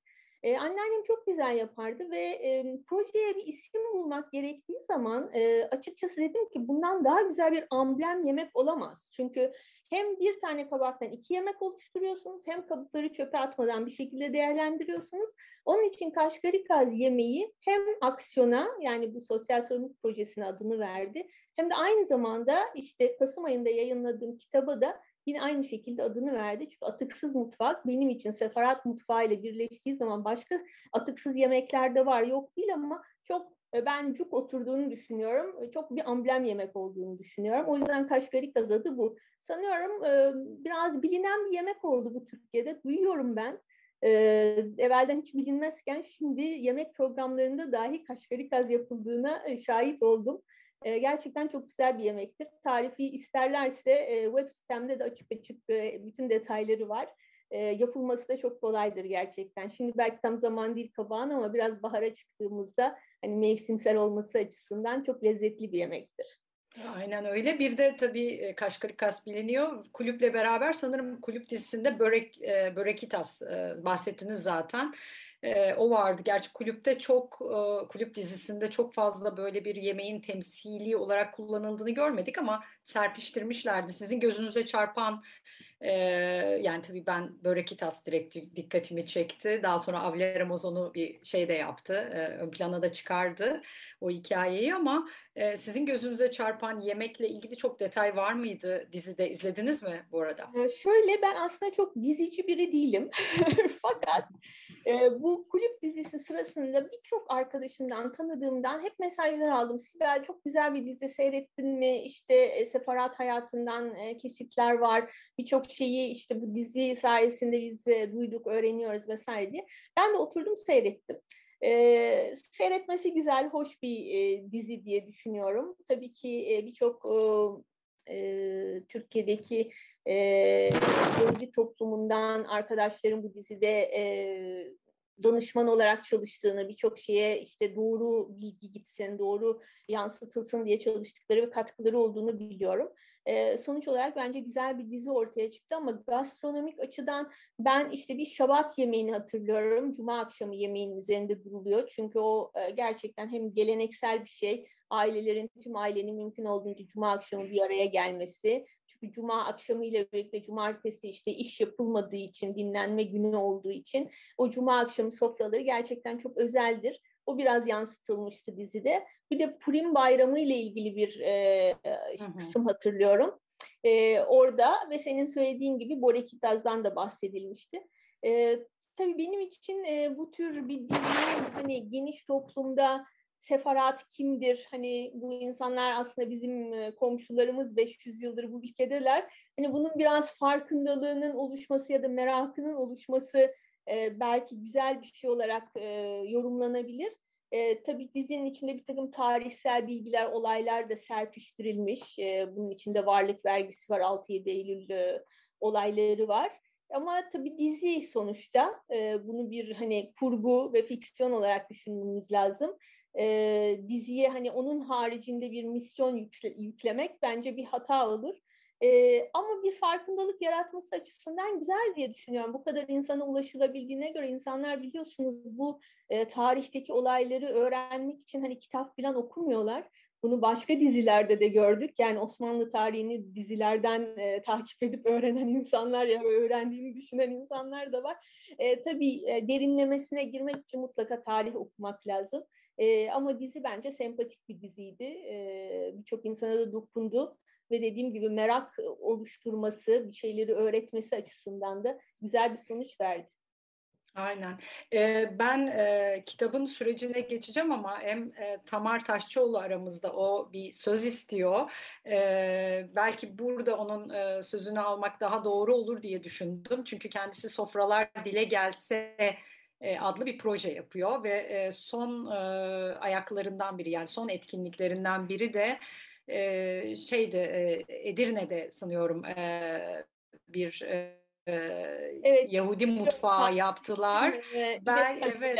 Ee, anneannem çok güzel yapardı ve e, projeye bir isim bulmak gerektiği zaman e, açıkçası dedim ki bundan daha güzel bir amblem yemek olamaz. Çünkü hem bir tane kabaktan iki yemek oluşturuyorsunuz hem kabukları çöpe atmadan bir şekilde değerlendiriyorsunuz. Onun için Kaşgarikaz yemeği hem aksiyona yani bu sosyal sorumluluk projesine adını verdi hem de aynı zamanda işte Kasım ayında yayınladığım kitaba da yine aynı şekilde adını verdi. Çünkü atıksız mutfak benim için sefarat mutfağı ile birleştiği zaman başka atıksız yemekler de var yok değil ama çok ben cuk oturduğunu düşünüyorum. E, çok bir amblem yemek olduğunu düşünüyorum. O yüzden kaşgarik adı bu. Sanıyorum e, biraz bilinen bir yemek oldu bu Türkiye'de. Duyuyorum ben. Evvelden hiç bilinmezken şimdi yemek programlarında dahi kaşgarikaz yapıldığına şahit oldum. Gerçekten çok güzel bir yemektir. Tarifi isterlerse web sitemde de açık açık bütün detayları var. Yapılması da çok kolaydır gerçekten. Şimdi belki tam zaman değil kabağın ama biraz bahara çıktığımızda hani mevsimsel olması açısından çok lezzetli bir yemektir. Aynen öyle. Bir de tabii Kaşkarikas biliniyor. Kulüple beraber sanırım kulüp dizisinde Börek Börekitas bahsettiniz zaten. E, o vardı. Gerçi kulüpte çok, e, kulüp dizisinde çok fazla böyle bir yemeğin temsili olarak kullanıldığını görmedik ama serpiştirmişlerdi. Sizin gözünüze çarpan e, yani tabii ben Börekitas direkt dikkatimi çekti. Daha sonra Avle Ramazon'u bir şey de yaptı. E, ön plana da çıkardı o hikayeyi ama e, sizin gözünüze çarpan yemekle ilgili çok detay var mıydı dizide? izlediniz mi bu arada? E, şöyle ben aslında çok dizici biri değilim. Fakat e, bu kulüp dizisi sırasında birçok arkadaşımdan, tanıdığımdan hep mesajlar aldım. Sibel çok güzel bir dizi seyrettin mi? İşte e, sefarat hayatından e, kesitler var. Birçok şeyi işte bu dizi sayesinde biz e, duyduk, öğreniyoruz vesaire diye. Ben de oturdum seyrettim. E, seyretmesi güzel, hoş bir e, dizi diye düşünüyorum. Tabii ki e, birçok e, Türkiye'deki e, toplumundan arkadaşlarım bu dizide e, danışman olarak çalıştığını, birçok şeye işte doğru bilgi gitsin, doğru yansıtılsın diye çalıştıkları ve katkıları olduğunu biliyorum. E, sonuç olarak bence güzel bir dizi ortaya çıktı ama gastronomik açıdan ben işte bir şabat yemeğini hatırlıyorum. Cuma akşamı yemeğinin üzerinde duruluyor. Çünkü o e, gerçekten hem geleneksel bir şey, ailelerin, tüm ailenin mümkün olduğunca cuma akşamı bir araya gelmesi. Çünkü cuma akşamı ile birlikte cumartesi işte iş yapılmadığı için, dinlenme günü olduğu için o cuma akşamı sofraları gerçekten çok özeldir. O biraz yansıtılmıştı dizide. Bir de Purim Bayramı ile ilgili bir e, kısım hatırlıyorum. E, orada ve senin söylediğin gibi Borekitaz'dan da bahsedilmişti. E, tabii benim için e, bu tür bir dizinin hani geniş toplumda sefarat kimdir? Hani bu insanlar aslında bizim komşularımız 500 yıldır bu ülkedeler. Hani bunun biraz farkındalığının oluşması ya da merakının oluşması e, belki güzel bir şey olarak e, yorumlanabilir. E, tabii dizinin içinde bir takım tarihsel bilgiler, olaylar da serpiştirilmiş. E, bunun içinde varlık vergisi var, 6-7 Eylül e, olayları var. Ama tabii dizi sonuçta e, bunu bir hani kurgu ve fiksiyon olarak düşünmemiz lazım. E, diziye hani onun haricinde bir misyon yükle, yüklemek bence bir hata olur. E, ama bir farkındalık yaratması açısından güzel diye düşünüyorum. Bu kadar insana ulaşılabildiğine göre insanlar biliyorsunuz bu e, tarihteki olayları öğrenmek için hani kitap falan okumuyorlar. Bunu başka dizilerde de gördük. Yani Osmanlı tarihini dizilerden e, takip edip öğrenen insanlar ya öğrendiğini düşünen insanlar da var. E, tabii e, derinlemesine girmek için mutlaka tarih okumak lazım. E, ama dizi bence sempatik bir diziydi. E, Birçok insana da dokundu ve dediğim gibi merak oluşturması, bir şeyleri öğretmesi açısından da güzel bir sonuç verdi. Aynen. Ee, ben e, kitabın sürecine geçeceğim ama hem e, Tamar Taşçıoğlu aramızda o bir söz istiyor. E, belki burada onun e, sözünü almak daha doğru olur diye düşündüm. Çünkü kendisi sofralar dile gelse e, adlı bir proje yapıyor ve son ayaklarından biri yani son etkinliklerinden biri de e, şeydi e, Edirne'de sanıyorum bir evet. Yahudi mutfağı yaptılar. Bel, evet,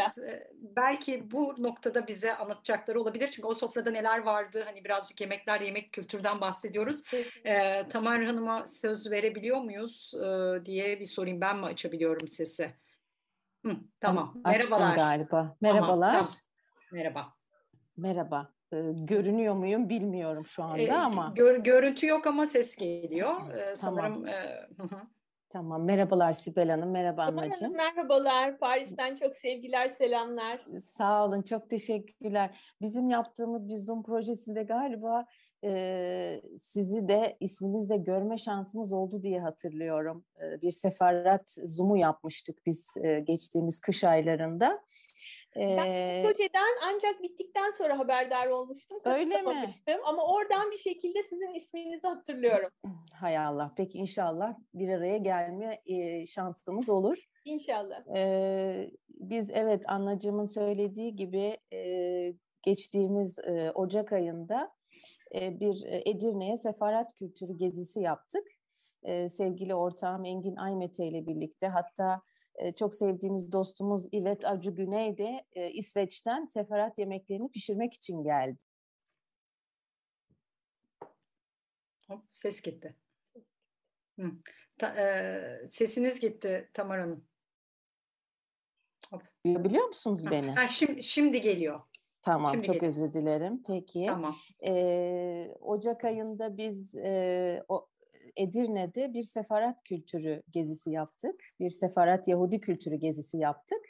belki bu noktada bize anlatacakları olabilir. Çünkü o sofrada neler vardı? Hani birazcık yemekler, yemek kültürden bahsediyoruz. Ee, Tamar Hanım'a söz verebiliyor muyuz ee, diye bir sorayım. Ben mi açabiliyorum sesi? Hı, tamam. Açtım Merhabalar. galiba. Merhabalar. Tamam, tamam. Merhaba. Merhaba. Ee, görünüyor muyum bilmiyorum şu anda ee, ama. Gör, görüntü yok ama ses geliyor. Ee, tamam. Sanırım. E, Tamam. Merhabalar Sibel Hanım. Merhaba Anneciğim. Merhabalar. Paris'ten çok sevgiler, selamlar. Sağ olun. Çok teşekkürler. Bizim yaptığımız bir Zoom projesinde galiba e, sizi de isminizle görme şansımız oldu diye hatırlıyorum. E, bir sefaret Zoom'u yapmıştık biz e, geçtiğimiz kış aylarında. Ben projeden ancak bittikten sonra haberdar olmuştum. Öyle mi? Ama oradan bir şekilde sizin isminizi hatırlıyorum. Hay Allah. Peki inşallah bir araya gelme şansımız olur. İnşallah. Ee, biz evet anacığımın söylediği gibi e, geçtiğimiz e, Ocak ayında e, bir Edirne'ye sefaret kültürü gezisi yaptık. E, sevgili ortağım Engin Aymete ile birlikte hatta çok sevdiğimiz dostumuz İvet Acı Güney de e, İsveç'ten seferat yemeklerini pişirmek için geldi. Hop, ses gitti. Hı. Ta, e, sesiniz gitti Tamar Hanım. Hop. Biliyor musunuz ha. beni? Ha, şimdi, şimdi geliyor. Tamam, Şimdi çok geliyor. özür dilerim. Peki. Tamam. Ee, Ocak ayında biz e, o, Edirne'de bir sefarat kültürü gezisi yaptık. Bir sefarat Yahudi kültürü gezisi yaptık.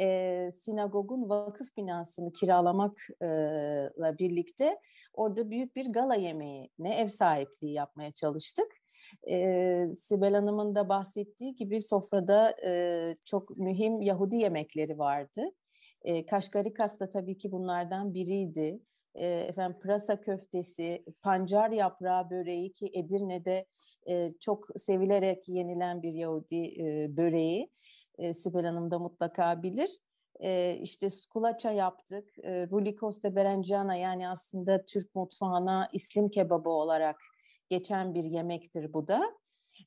E, sinagogun vakıf binasını kiralamakla birlikte orada büyük bir gala yemeğine ev sahipliği yapmaya çalıştık. E, Sibel Hanım'ın da bahsettiği gibi sofrada e, çok mühim Yahudi yemekleri vardı. E, Kaşkarikas da tabii ki bunlardan biriydi e, efendim pırasa köftesi, pancar yaprağı böreği ki Edirne'de e, çok sevilerek yenilen bir Yahudi e, böreği. E, Sibel Hanım da mutlaka bilir. E, işte skulaça yaptık. E, Rulikos de Berencana yani aslında Türk mutfağına İslim kebabı olarak geçen bir yemektir bu da.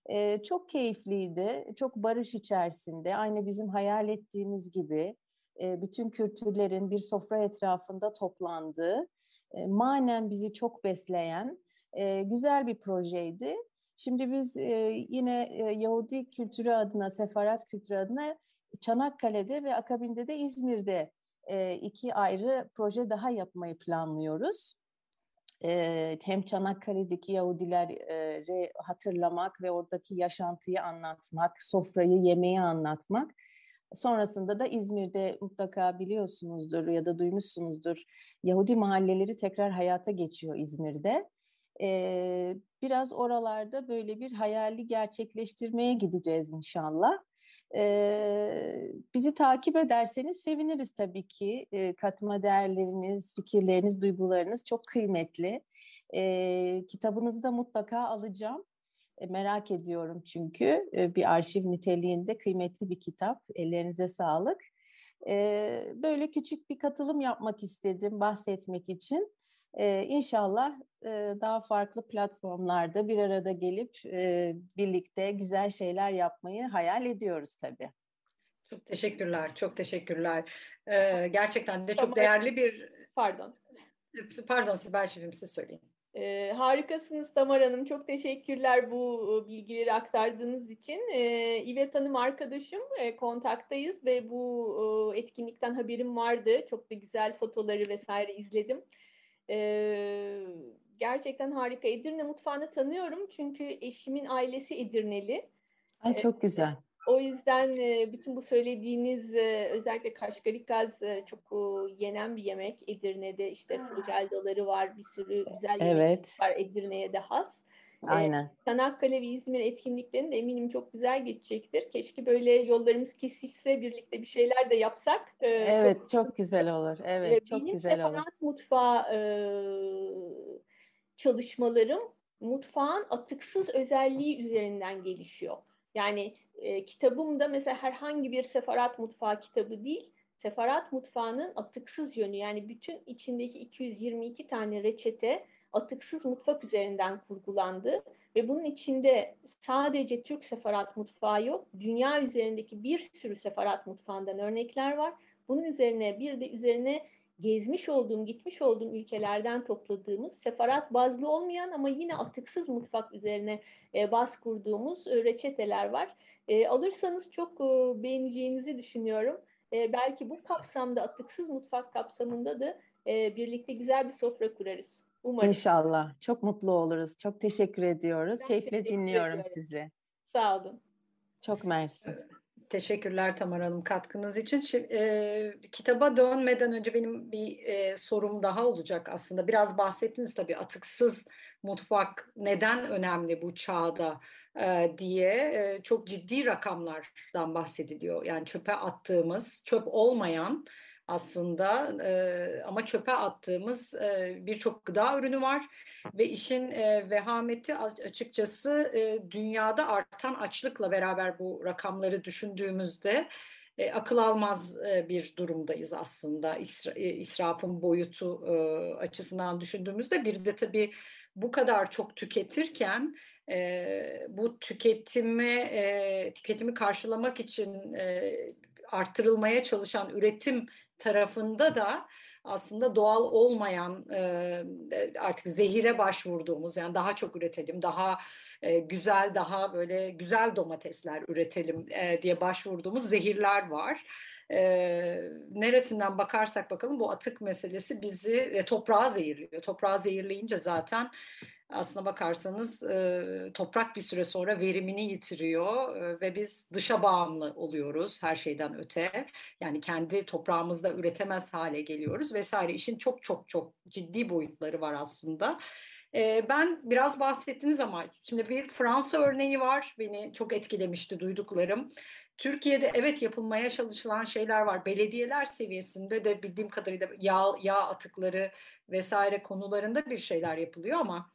E, çok keyifliydi, çok barış içerisinde, aynı bizim hayal ettiğimiz gibi e, bütün kültürlerin bir sofra etrafında toplandığı, e, manen bizi çok besleyen e, güzel bir projeydi. Şimdi biz yine Yahudi kültürü adına, Sefarat kültürü adına Çanakkale'de ve akabinde de İzmir'de iki ayrı proje daha yapmayı planlıyoruz. Hem Çanakkale'deki Yahudileri hatırlamak ve oradaki yaşantıyı anlatmak, sofrayı, yemeği anlatmak Sonrasında da İzmir'de mutlaka biliyorsunuzdur ya da duymuşsunuzdur Yahudi mahalleleri tekrar hayata geçiyor İzmir'de. Ee, biraz oralarda böyle bir hayali gerçekleştirmeye gideceğiz inşallah. Ee, bizi takip ederseniz seviniriz tabii ki. Ee, katma değerleriniz, fikirleriniz, duygularınız çok kıymetli. Ee, kitabınızı da mutlaka alacağım. E, merak ediyorum çünkü e, bir arşiv niteliğinde kıymetli bir kitap. Ellerinize sağlık. E, böyle küçük bir katılım yapmak istedim bahsetmek için. İnşallah daha farklı platformlarda bir arada gelip birlikte güzel şeyler yapmayı hayal ediyoruz tabii. Çok teşekkürler, çok teşekkürler. gerçekten de çok değerli bir... Pardon. Pardon Sibel Şefim siz söyleyin. E, harikasınız Tamar Hanım. Çok teşekkürler bu bilgileri aktardığınız için. E, İvet Hanım arkadaşım. E, kontaktayız ve bu e, etkinlikten haberim vardı. Çok da güzel fotoları vesaire izledim. E, gerçekten harika. Edirne mutfağını tanıyorum çünkü eşimin ailesi Edirneli. Ay çok güzel. O yüzden bütün bu söylediğiniz özellikle kaşgarik gaz çok yenen bir yemek. Edirne'de işte daları var, bir sürü güzel evet. var Edirne'ye de has. Aynen. Çanakkale ve İzmir etkinliklerinin de eminim çok güzel geçecektir. Keşke böyle yollarımız kesişse birlikte bir şeyler de yapsak. Evet çok, çok güzel olur. Evet çok güzel olur. Benim mutfağı çalışmalarım mutfağın atıksız özelliği üzerinden gelişiyor. Yani e, kitabım da mesela herhangi bir sefarat mutfağı kitabı değil. sefarat mutfağının atıksız yönü yani bütün içindeki 222 tane reçete atıksız mutfak üzerinden kurgulandı ve bunun içinde sadece Türk sefarat mutfağı yok. Dünya üzerindeki bir sürü sefarat mutfağından örnekler var. Bunun üzerine bir de üzerine gezmiş olduğum, gitmiş olduğum ülkelerden topladığımız sefarat bazlı olmayan ama yine atıksız mutfak üzerine e, baz kurduğumuz e, reçeteler var. E, alırsanız çok e, beğeneceğinizi düşünüyorum. E, belki bu kapsamda atıksız mutfak kapsamında da e, birlikte güzel bir sofra kurarız. Umarım. İnşallah. Çok mutlu oluruz. Çok teşekkür ediyoruz. Ben Keyifle teşekkür dinliyorum ediyorum. sizi. Sağ olun. Çok mersi. Teşekkürler Tamar Hanım katkınız için. Şimdi, e, kitaba dönmeden önce benim bir e, sorum daha olacak aslında. Biraz bahsettiniz tabii atıksız mutfak neden önemli bu çağda diye çok ciddi rakamlardan bahsediliyor. Yani çöpe attığımız, çöp olmayan aslında ama çöpe attığımız birçok gıda ürünü var ve işin e, vehameti açıkçası dünyada artan açlıkla beraber bu rakamları düşündüğümüzde e, akıl almaz e, bir durumdayız aslında İsra, e, israfın boyutu e, açısından düşündüğümüzde bir de tabii bu kadar çok tüketirken e, bu tüketimi e, tüketimi karşılamak için e, arttırılmaya çalışan üretim tarafında da aslında doğal olmayan artık zehire başvurduğumuz yani daha çok üretelim, daha güzel, daha böyle güzel domatesler üretelim diye başvurduğumuz zehirler var. Neresinden bakarsak bakalım bu atık meselesi bizi e, toprağa zehirliyor. Toprağı zehirleyince zaten aslına bakarsanız e, toprak bir süre sonra verimini yitiriyor e, ve biz dışa bağımlı oluyoruz her şeyden öte. Yani kendi toprağımızda üretemez hale geliyoruz vesaire. İşin çok çok çok ciddi boyutları var aslında. E, ben biraz bahsettiniz ama şimdi bir Fransa örneği var beni çok etkilemişti duyduklarım. Türkiye'de evet yapılmaya çalışılan şeyler var. Belediyeler seviyesinde de bildiğim kadarıyla yağ, yağ atıkları vesaire konularında bir şeyler yapılıyor ama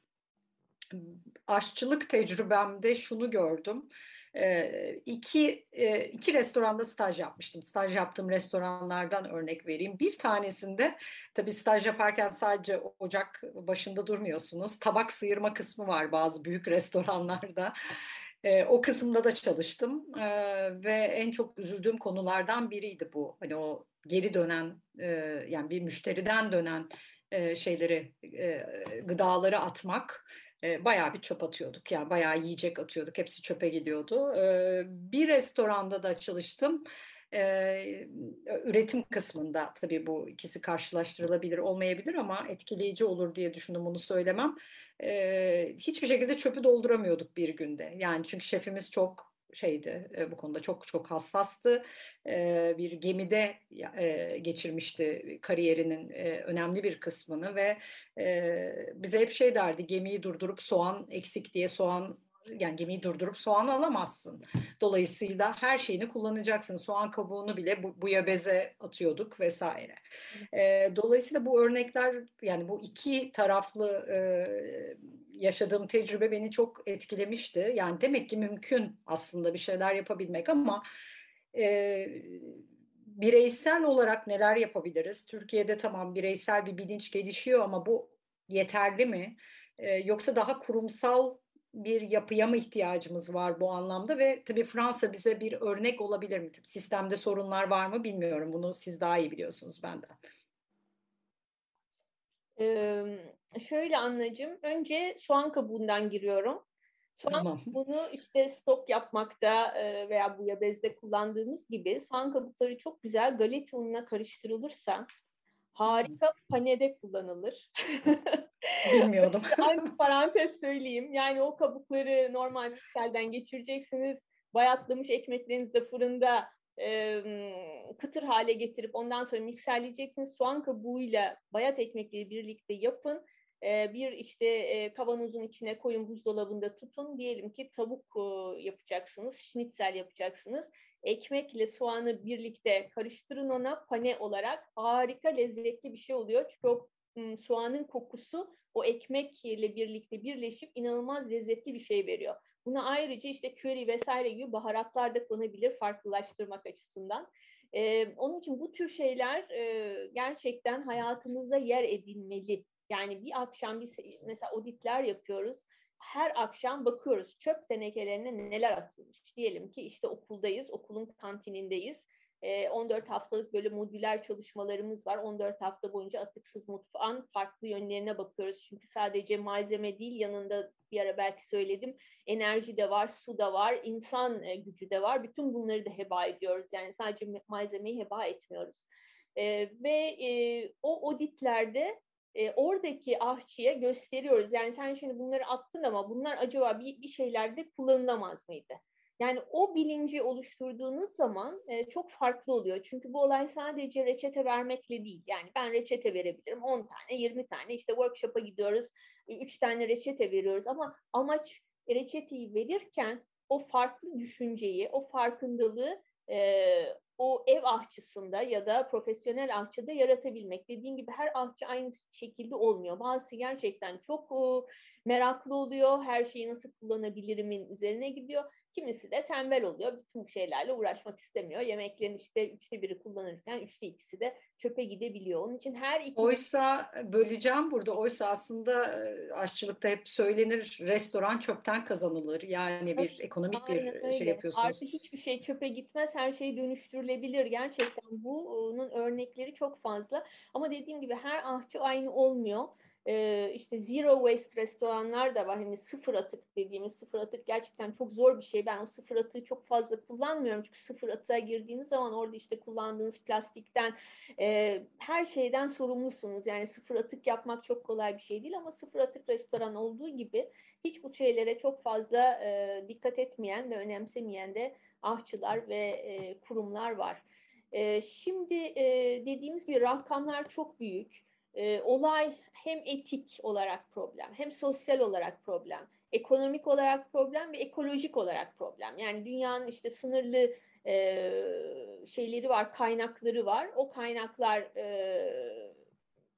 aşçılık tecrübemde şunu gördüm. E, iki, e, iki restoranda staj yapmıştım. Staj yaptığım restoranlardan örnek vereyim. Bir tanesinde tabii staj yaparken sadece ocak başında durmuyorsunuz. Tabak sıyırma kısmı var bazı büyük restoranlarda. E, o kısımda da çalıştım e, ve en çok üzüldüğüm konulardan biriydi bu. Hani o geri dönen e, yani bir müşteriden dönen e, şeyleri e, gıdaları atmak e, bayağı bir çöp atıyorduk. Yani bayağı yiyecek atıyorduk. Hepsi çöpe gidiyordu. E, bir restoranda da çalıştım. E, üretim kısmında tabii bu ikisi karşılaştırılabilir olmayabilir ama etkileyici olur diye düşündüm bunu söylemem. E, hiçbir şekilde çöpü dolduramıyorduk bir günde. Yani çünkü şefimiz çok şeydi e, bu konuda çok çok hassastı. E, bir gemide e, geçirmişti kariyerinin e, önemli bir kısmını ve e, bize hep şey derdi gemiyi durdurup soğan eksik diye soğan yani gemiyi durdurup soğan alamazsın. Dolayısıyla her şeyini kullanacaksın. Soğan kabuğunu bile bu, buya beze atıyorduk vesaire. E, dolayısıyla bu örnekler yani bu iki taraflı e, yaşadığım tecrübe beni çok etkilemişti. Yani demek ki mümkün aslında bir şeyler yapabilmek ama e, bireysel olarak neler yapabiliriz? Türkiye'de tamam bireysel bir bilinç gelişiyor ama bu yeterli mi? E, yoksa daha kurumsal bir yapıya mı ihtiyacımız var bu anlamda ve tabii Fransa bize bir örnek olabilir mi? Sistemde sorunlar var mı bilmiyorum. Bunu siz daha iyi biliyorsunuz benden. Ee, şöyle anlacım. Önce soğan kabuğundan giriyorum. Soğan tamam. kabuğunu işte stok yapmakta veya bu yabezde kullandığımız gibi soğan kabukları çok güzel galeta ununa karıştırılırsa harika panede kullanılır. Bilmiyordum. Aynı parantez söyleyeyim. Yani o kabukları normal mikserden geçireceksiniz. Bayatlamış ekmeklerinizi de fırında e, kıtır hale getirip ondan sonra mikserleyeceksiniz. Soğan kabuğuyla bayat ekmekleri birlikte yapın. E, bir işte e, kavanozun içine koyun buzdolabında tutun. Diyelim ki tavuk e, yapacaksınız, şnitzel yapacaksınız. Ekmekle soğanı birlikte karıştırın ona pane olarak. Harika lezzetli bir şey oluyor. Çünkü o soğanın kokusu o ekmekle birlikte birleşip inanılmaz lezzetli bir şey veriyor. Buna ayrıca işte köri vesaire gibi baharatlar da konabilir farklılaştırmak açısından. E, onun için bu tür şeyler e, gerçekten hayatımızda yer edinmeli. Yani bir akşam bir mesela auditler yapıyoruz. Her akşam bakıyoruz çöp tenekelerine neler atılmış. Diyelim ki işte okuldayız, okulun kantinindeyiz 14 haftalık böyle modüler çalışmalarımız var. 14 hafta boyunca atıksız mutfağın farklı yönlerine bakıyoruz. Çünkü sadece malzeme değil yanında bir ara belki söyledim enerji de var, su da var, insan gücü de var. Bütün bunları da heba ediyoruz. Yani sadece malzemeyi heba etmiyoruz. Ve o auditlerde e, oradaki ahçıya gösteriyoruz. Yani sen şimdi bunları attın ama bunlar acaba bir, bir şeylerde kullanılamaz mıydı? Yani o bilinci oluşturduğunuz zaman e, çok farklı oluyor. Çünkü bu olay sadece reçete vermekle değil. Yani ben reçete verebilirim 10 tane, 20 tane. İşte workshop'a gidiyoruz, 3 tane reçete veriyoruz. Ama amaç reçeteyi verirken o farklı düşünceyi, o farkındalığı e, o ev ahçısında ya da profesyonel ahçıda yaratabilmek. Dediğim gibi her ahçı aynı şekilde olmuyor. Bazısı gerçekten çok meraklı oluyor. Her şeyi nasıl kullanabilirimin üzerine gidiyor. Kimisi de tembel oluyor. Bütün şeylerle uğraşmak istemiyor. Yemeklerin işte üçte biri kullanırken üçte ikisi de çöpe gidebiliyor. Onun için her iki... Oysa böleceğim burada. Oysa aslında aşçılıkta hep söylenir restoran çöpten kazanılır. Yani bir ekonomik Aynen bir öyle. şey yapıyorsunuz. Artı hiçbir şey çöpe gitmez. Her şey dönüştürülebilir. Gerçekten bunun örnekleri çok fazla. Ama dediğim gibi her ahçı aynı olmuyor e, işte zero waste restoranlar da var. Hani sıfır atık dediğimiz sıfır atık gerçekten çok zor bir şey. Ben o sıfır atığı çok fazla kullanmıyorum. Çünkü sıfır atığa girdiğiniz zaman orada işte kullandığınız plastikten e, her şeyden sorumlusunuz. Yani sıfır atık yapmak çok kolay bir şey değil ama sıfır atık restoran olduğu gibi hiç bu şeylere çok fazla e, dikkat etmeyen ve önemsemeyen de ahçılar ve e, kurumlar var. E, şimdi e, dediğimiz bir rakamlar çok büyük e, olay hem etik olarak problem, hem sosyal olarak problem, ekonomik olarak problem ve ekolojik olarak problem. Yani dünyanın işte sınırlı e, şeyleri var, kaynakları var. O kaynaklar e,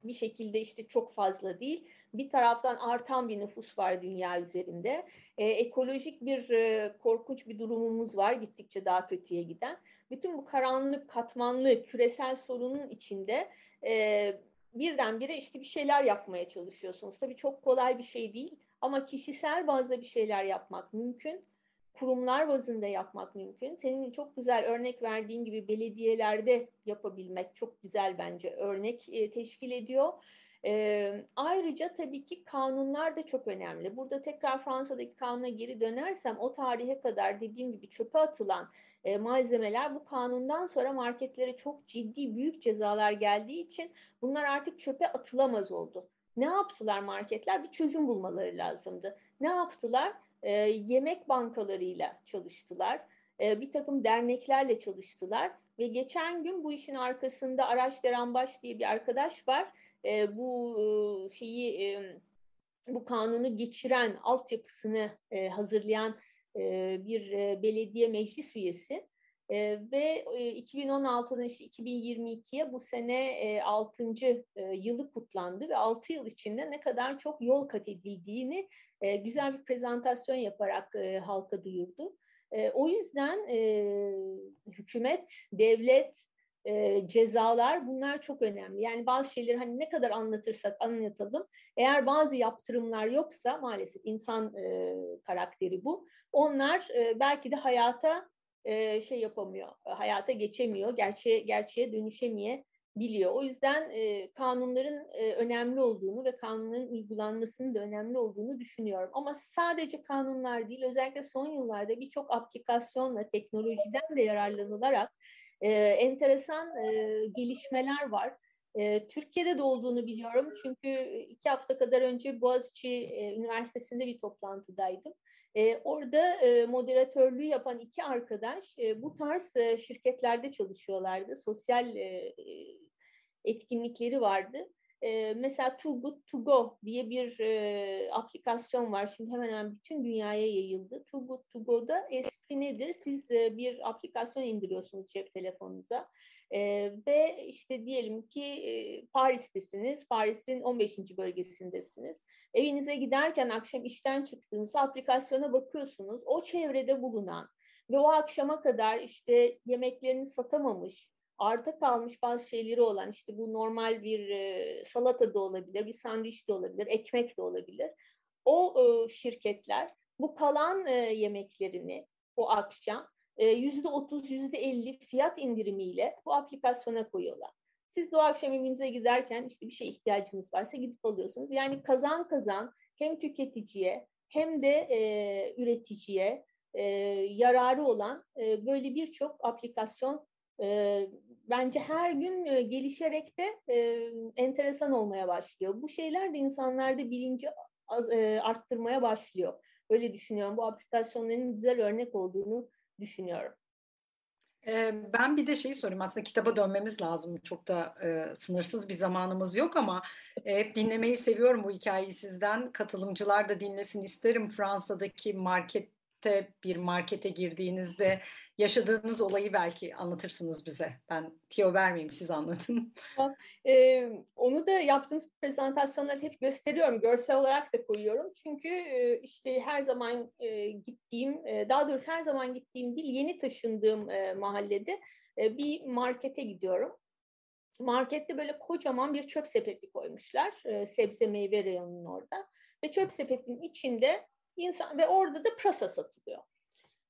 bir şekilde işte çok fazla değil. Bir taraftan artan bir nüfus var dünya üzerinde. E, ekolojik bir e, korkunç bir durumumuz var gittikçe daha kötüye giden. Bütün bu karanlık, katmanlı, küresel sorunun içinde e, birdenbire işte bir şeyler yapmaya çalışıyorsunuz. Tabii çok kolay bir şey değil ama kişisel bazda bir şeyler yapmak mümkün. Kurumlar bazında yapmak mümkün. Senin çok güzel örnek verdiğin gibi belediyelerde yapabilmek çok güzel bence örnek e, teşkil ediyor. E, ayrıca tabii ki kanunlar da çok önemli. Burada tekrar Fransa'daki kanuna geri dönersem o tarihe kadar dediğim gibi çöpe atılan e, malzemeler bu kanundan sonra marketlere çok ciddi büyük cezalar geldiği için bunlar artık çöpe atılamaz oldu. Ne yaptılar marketler? Bir çözüm bulmaları lazımdı. Ne yaptılar? E, yemek bankalarıyla çalıştılar. E, bir takım derneklerle çalıştılar ve geçen gün bu işin arkasında Araç Deranbaş diye bir arkadaş var. E, bu e, şeyi e, bu kanunu geçiren altyapısını e, hazırlayan bir belediye meclis üyesi ve 2016'dan işte 2022'ye bu sene 6. yılı kutlandı ve 6 yıl içinde ne kadar çok yol kat edildiğini güzel bir prezentasyon yaparak halka duyurdu. O yüzden hükümet, devlet, e, cezalar bunlar çok önemli. Yani bazı şeyleri hani ne kadar anlatırsak anlatalım. Eğer bazı yaptırımlar yoksa maalesef insan e, karakteri bu. Onlar e, belki de hayata e, şey yapamıyor, hayata geçemiyor, gerçeğe, gerçeğe dönüşemeye biliyor. O yüzden e, kanunların e, önemli olduğunu ve kanunların uygulanmasının da önemli olduğunu düşünüyorum. Ama sadece kanunlar değil, özellikle son yıllarda birçok aplikasyonla, teknolojiden de yararlanılarak e, enteresan e, gelişmeler var. E, Türkiye'de de olduğunu biliyorum çünkü iki hafta kadar önce Boğaziçi e, Üniversitesi'nde bir toplantıdaydım. E, orada e, moderatörlüğü yapan iki arkadaş e, bu tarz e, şirketlerde çalışıyorlardı. Sosyal e, etkinlikleri vardı. E, mesela Too Good To Go diye bir e, aplikasyon var. Şimdi hemen hemen bütün dünyaya yayıldı. Too Good To Go'da espri nedir? Siz e, bir aplikasyon indiriyorsunuz cep telefonunuza. E, ve işte diyelim ki e, Paris'tesiniz, Paris'in 15. bölgesindesiniz. Evinize giderken akşam işten çıktığınızda aplikasyona bakıyorsunuz. O çevrede bulunan ve o akşama kadar işte yemeklerini satamamış, arta kalmış bazı şeyleri olan işte bu normal bir e, salata da olabilir, bir sandviç de olabilir, ekmek de olabilir. O e, şirketler bu kalan e, yemeklerini o akşam yüzde otuz, yüzde elli fiyat indirimiyle bu aplikasyona koyuyorlar. Siz de o akşam evinize giderken işte bir şey ihtiyacınız varsa gidip alıyorsunuz. Yani kazan kazan hem tüketiciye hem de e, üreticiye e, yararı olan e, böyle birçok aplikasyon e, bence her gün e, gelişerek de e, enteresan olmaya başlıyor. Bu şeyler de insanlarda bilinci e, arttırmaya başlıyor. Öyle düşünüyorum. Bu aplikasyonların güzel örnek olduğunu düşünüyorum. Ben bir de şeyi sorayım aslında kitaba dönmemiz lazım. Çok da e, sınırsız bir zamanımız yok ama hep dinlemeyi seviyorum bu hikayeyi sizden. Katılımcılar da dinlesin isterim. Fransa'daki markette bir markete girdiğinizde yaşadığınız olayı belki anlatırsınız bize. Ben tiyo vermeyeyim siz anlatın. Ee, onu da yaptığınız prezentasyonları hep gösteriyorum. Görsel olarak da koyuyorum. Çünkü işte her zaman gittiğim, daha doğrusu her zaman gittiğim değil, yeni taşındığım mahallede bir markete gidiyorum. Markette böyle kocaman bir çöp sepeti koymuşlar. Sebze meyve reyonunun orada. Ve çöp sepetinin içinde insan ve orada da prasa satılıyor.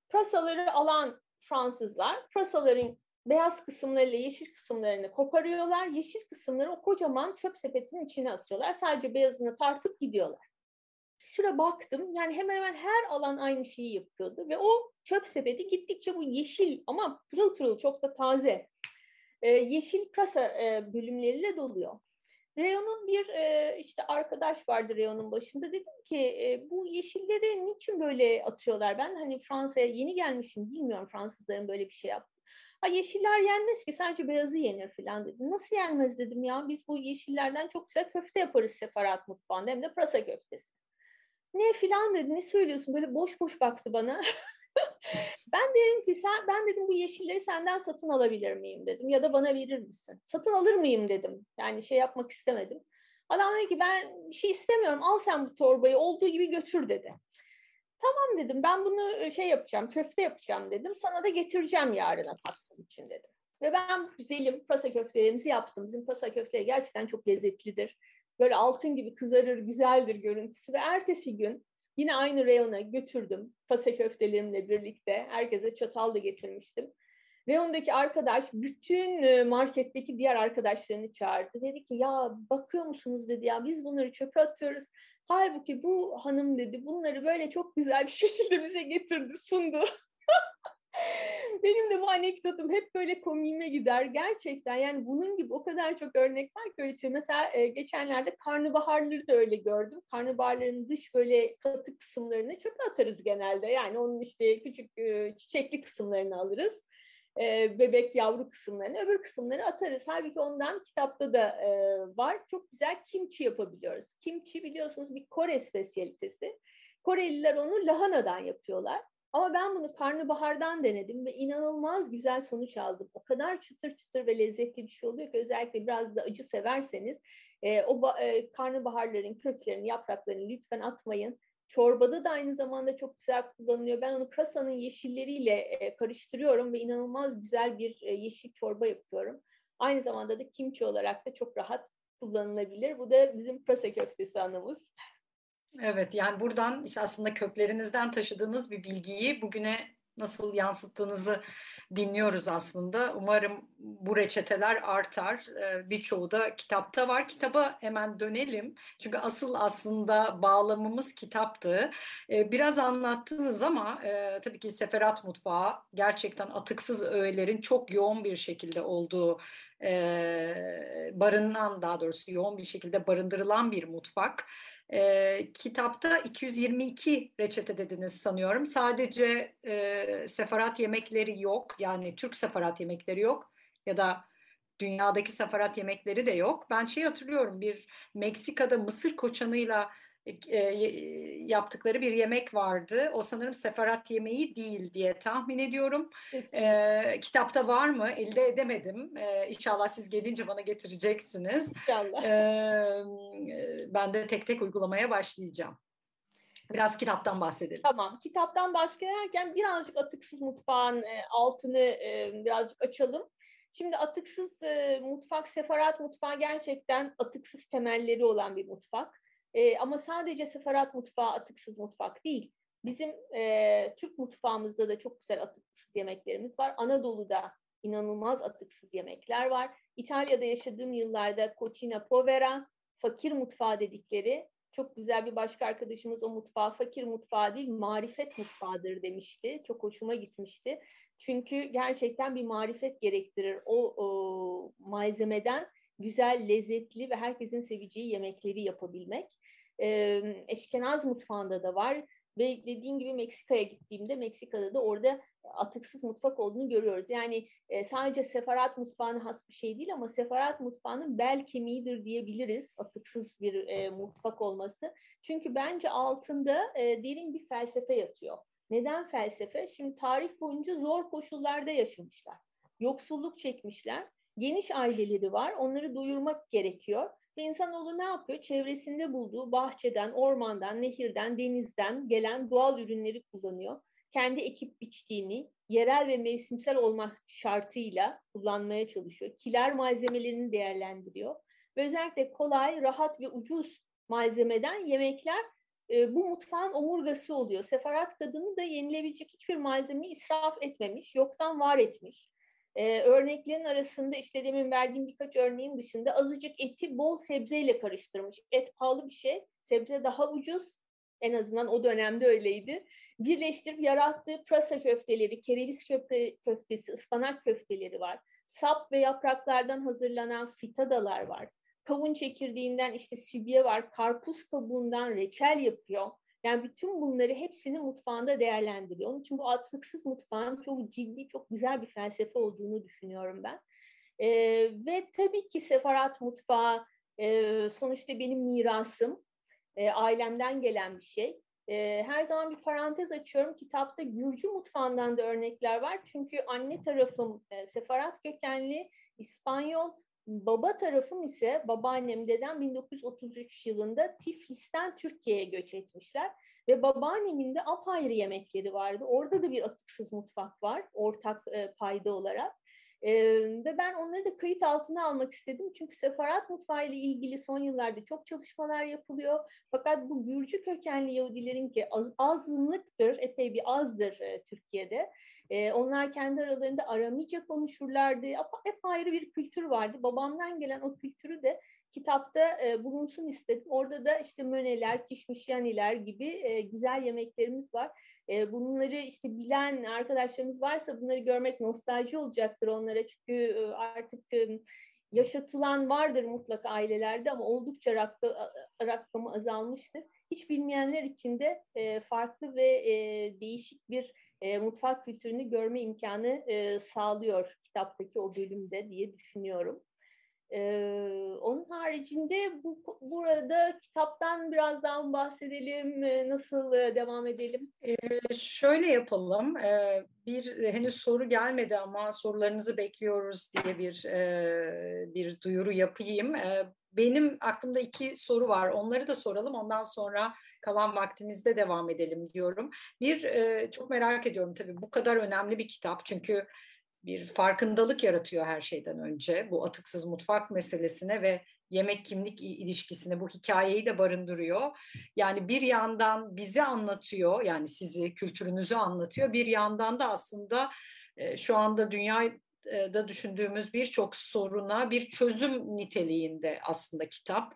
Prasaları alan Fransızlar pırasaların beyaz kısımlarıyla yeşil kısımlarını koparıyorlar. Yeşil kısımları o kocaman çöp sepetinin içine atıyorlar. Sadece beyazını tartıp gidiyorlar. Bir süre baktım yani hemen hemen her alan aynı şeyi yapıyordu ve o çöp sepeti gittikçe bu yeşil ama pırıl pırıl çok da taze e, yeşil pırasa e, bölümleriyle doluyor. Reyon'un bir e, işte arkadaş vardı Reyon'un başında. Dedim ki e, bu yeşilleri niçin böyle atıyorlar? Ben hani Fransa'ya yeni gelmişim bilmiyorum Fransızların böyle bir şey yaptı. Ha yeşiller yenmez ki sadece beyazı yenir falan dedim. Nasıl yenmez dedim ya biz bu yeşillerden çok güzel köfte yaparız sefarat mutfağında hem de pırasa köftesi. Ne filan dedi ne söylüyorsun böyle boş boş baktı bana. ben dedim ki sen ben dedim bu yeşilleri senden satın alabilir miyim dedim ya da bana verir misin? Satın alır mıyım dedim. Yani şey yapmak istemedim. Adam dedi ki ben bir şey istemiyorum al sen bu torbayı olduğu gibi götür dedi. Tamam dedim ben bunu e, şey yapacağım köfte yapacağım dedim. Sana da getireceğim yarına tatlım için dedim. Ve ben güzelim pırasa köftelerimizi yaptım. Bizim pırasa köfteleri gerçekten çok lezzetlidir. Böyle altın gibi kızarır, güzeldir görüntüsü. Ve ertesi gün Yine aynı reyona götürdüm pase köftelerimle birlikte. Herkese çatal da getirmiştim. Reyondaki arkadaş bütün e, marketteki diğer arkadaşlarını çağırdı. Dedi ki ya bakıyor musunuz dedi ya biz bunları çöpe atıyoruz. Halbuki bu hanım dedi bunları böyle çok güzel bir şekilde bize getirdi sundu. Benim de bu anekdotum hep böyle komiğime gider. Gerçekten yani bunun gibi o kadar çok örnek var ki öyle Mesela e, geçenlerde karnabaharları da öyle gördüm. Karnabaharların dış böyle katı kısımlarını çöpe atarız genelde. Yani onun işte küçük e, çiçekli kısımlarını alırız. E, bebek yavru kısımlarını öbür kısımları atarız. Halbuki ondan kitapta da e, var. Çok güzel kimchi yapabiliyoruz. Kimchi biliyorsunuz bir Kore spesiyalitesi. Koreliler onu lahanadan yapıyorlar. Ama ben bunu karnabahardan denedim ve inanılmaz güzel sonuç aldım. O kadar çıtır çıtır ve lezzetli bir şey oluyor ki özellikle biraz da acı severseniz e, o e, karnabaharların köklerini, yapraklarını lütfen atmayın. Çorbada da aynı zamanda çok güzel kullanılıyor. Ben onu pırasanın yeşilleriyle e, karıştırıyorum ve inanılmaz güzel bir e, yeşil çorba yapıyorum. Aynı zamanda da kimchi olarak da çok rahat kullanılabilir. Bu da bizim pırasa köftesi anımız. Evet yani buradan işte aslında köklerinizden taşıdığınız bir bilgiyi bugüne nasıl yansıttığınızı dinliyoruz aslında. Umarım bu reçeteler artar. Birçoğu da kitapta var. Kitaba hemen dönelim. Çünkü asıl aslında bağlamımız kitaptı. Biraz anlattınız ama tabii ki Seferat Mutfağı gerçekten atıksız öğelerin çok yoğun bir şekilde olduğu barınan daha doğrusu yoğun bir şekilde barındırılan bir mutfak. E, kitapta 222 reçete dediniz sanıyorum. Sadece e, sefarat yemekleri yok. Yani Türk sefarat yemekleri yok. Ya da dünyadaki sefarat yemekleri de yok. Ben şey hatırlıyorum bir Meksika'da mısır koçanıyla e, yaptıkları bir yemek vardı. O sanırım sefarat yemeği değil diye tahmin ediyorum. E, kitapta var mı? Elde edemedim. E, inşallah siz gelince bana getireceksiniz. İnşallah. E, ben de tek tek uygulamaya başlayacağım. Biraz kitaptan bahsedelim. Tamam. Kitaptan bahsederken birazcık atıksız mutfağın e, altını e, birazcık açalım. Şimdi atıksız e, mutfak, sefarat mutfağı gerçekten atıksız temelleri olan bir mutfak. E, ama sadece sefarat mutfağı atıksız mutfak değil. Bizim e, Türk mutfağımızda da çok güzel atıksız yemeklerimiz var. Anadolu'da inanılmaz atıksız yemekler var. İtalya'da yaşadığım yıllarda cucina povera, fakir mutfağı dedikleri çok güzel bir başka arkadaşımız o mutfağı fakir mutfağı değil marifet mutfağıdır demişti. Çok hoşuma gitmişti. Çünkü gerçekten bir marifet gerektirir o, o malzemeden güzel, lezzetli ve herkesin seveceği yemekleri yapabilmek. Ee, Eşkenaz mutfağında da var. Ve dediğim gibi Meksika'ya gittiğimde Meksika'da da orada atıksız mutfak olduğunu görüyoruz. Yani e, sadece sefarat mutfağına has bir şey değil ama sefarat mutfağının bel kemiğidir diyebiliriz atıksız bir e, mutfak olması. Çünkü bence altında e, derin bir felsefe yatıyor. Neden felsefe? Şimdi tarih boyunca zor koşullarda yaşamışlar. Yoksulluk çekmişler. Geniş aileleri var. Onları doyurmak gerekiyor. Ve insanoğlu ne yapıyor? Çevresinde bulduğu bahçeden, ormandan, nehirden, denizden gelen doğal ürünleri kullanıyor. Kendi ekip biçtiğini, yerel ve mevsimsel olmak şartıyla kullanmaya çalışıyor. Kiler malzemelerini değerlendiriyor. Ve özellikle kolay, rahat ve ucuz malzemeden yemekler e, bu mutfağın omurgası oluyor. Sefarat kadını da yenilebilecek hiçbir malzemeyi israf etmemiş, yoktan var etmiş. Ee, örneklerin arasında işte demin verdiğim birkaç örneğin dışında azıcık eti bol sebzeyle karıştırmış. Et pahalı bir şey, sebze daha ucuz. En azından o dönemde öyleydi. Birleştirip yarattığı prasa köfteleri, kereviz köfte, köftesi, ıspanak köfteleri var. Sap ve yapraklardan hazırlanan fitadalar var. Kavun çekirdeğinden işte sübye var. Karpuz kabuğundan reçel yapıyor. Yani bütün bunları hepsini mutfağında değerlendiriyor. Onun için bu atıksız mutfağın çok ciddi, çok güzel bir felsefe olduğunu düşünüyorum ben. E, ve tabii ki sefarat mutfağı e, sonuçta benim mirasım. E, ailemden gelen bir şey. E, her zaman bir parantez açıyorum. Kitapta Gürcü mutfağından da örnekler var. Çünkü anne tarafım e, sefarat kökenli İspanyol Baba tarafım ise babaannem dedem 1933 yılında Tiflis'ten Türkiye'ye göç etmişler. Ve babaannemin de apayrı yemekleri vardı. Orada da bir atıksız mutfak var ortak e, payda olarak. E, ve ben onları da kayıt altına almak istedim. Çünkü sefarat mutfağı ile ilgili son yıllarda çok çalışmalar yapılıyor. Fakat bu Gürcü kökenli Yahudilerin ki az, azınlıktır, epey bir azdır e, Türkiye'de. E, onlar kendi aralarında Aramice konuşurlardı. Hep ayrı bir kültür vardı. Babamdan gelen o kültürü de kitapta e, bulunsun istedim. Orada da işte möneler, kişmişyaniler gibi e, güzel yemeklerimiz var. E, bunları işte bilen arkadaşlarımız varsa bunları görmek nostalji olacaktır onlara. Çünkü e, artık e, yaşatılan vardır mutlaka ailelerde ama oldukça rakı, rakamı azalmıştır. Hiç bilmeyenler için de e, farklı ve e, değişik bir e, mutfak kültürünü görme imkanı e, sağlıyor kitaptaki o bölümde diye düşünüyorum. Ee, onun haricinde bu burada kitaptan biraz daha bahsedelim. Nasıl devam edelim? Ee, şöyle yapalım. Ee, bir henüz soru gelmedi ama sorularınızı bekliyoruz diye bir e, bir duyuru yapayım. Ee, benim aklımda iki soru var. Onları da soralım. Ondan sonra kalan vaktimizde devam edelim diyorum. Bir e, çok merak ediyorum tabii bu kadar önemli bir kitap çünkü bir farkındalık yaratıyor her şeyden önce bu atıksız mutfak meselesine ve yemek kimlik ilişkisine bu hikayeyi de barındırıyor. Yani bir yandan bizi anlatıyor yani sizi kültürünüzü anlatıyor bir yandan da aslında e, şu anda dünyada düşündüğümüz birçok soruna bir çözüm niteliğinde aslında kitap.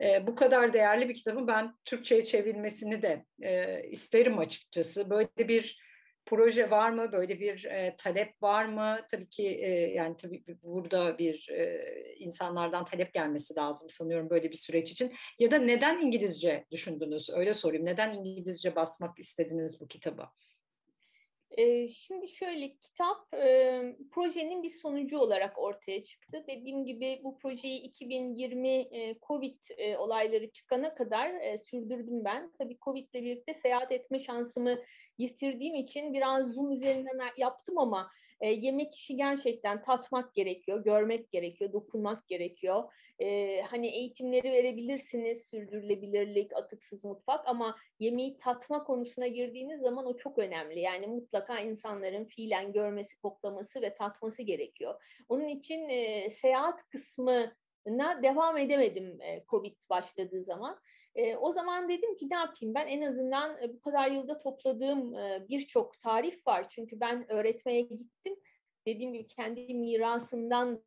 E, bu kadar değerli bir kitabın ben Türkçe'ye çevrilmesini de e, isterim açıkçası. Böyle bir proje var mı? Böyle bir e, talep var mı? Tabii ki e, yani tabii burada bir e, insanlardan talep gelmesi lazım sanıyorum böyle bir süreç için. Ya da neden İngilizce düşündünüz? Öyle sorayım. Neden İngilizce basmak istediniz bu kitabı? Şimdi şöyle kitap e, projenin bir sonucu olarak ortaya çıktı. Dediğim gibi bu projeyi 2020 e, Covid e, olayları çıkana kadar sürdürdüm ben. Tabii Covid ile birlikte seyahat etme şansımı yitirdiğim için biraz Zoom üzerinden yaptım ama E, yemek işi gerçekten tatmak gerekiyor, görmek gerekiyor, dokunmak gerekiyor. E, hani eğitimleri verebilirsiniz, sürdürülebilirlik, atıksız mutfak ama yemeği tatma konusuna girdiğiniz zaman o çok önemli. Yani mutlaka insanların fiilen görmesi, koklaması ve tatması gerekiyor. Onun için e, seyahat kısmına devam edemedim e, Covid başladığı zaman. E, o zaman dedim ki ne yapayım ben en azından e, bu kadar yılda topladığım e, birçok tarif var. Çünkü ben öğretmeye gittim. Dediğim gibi kendi mirasımdan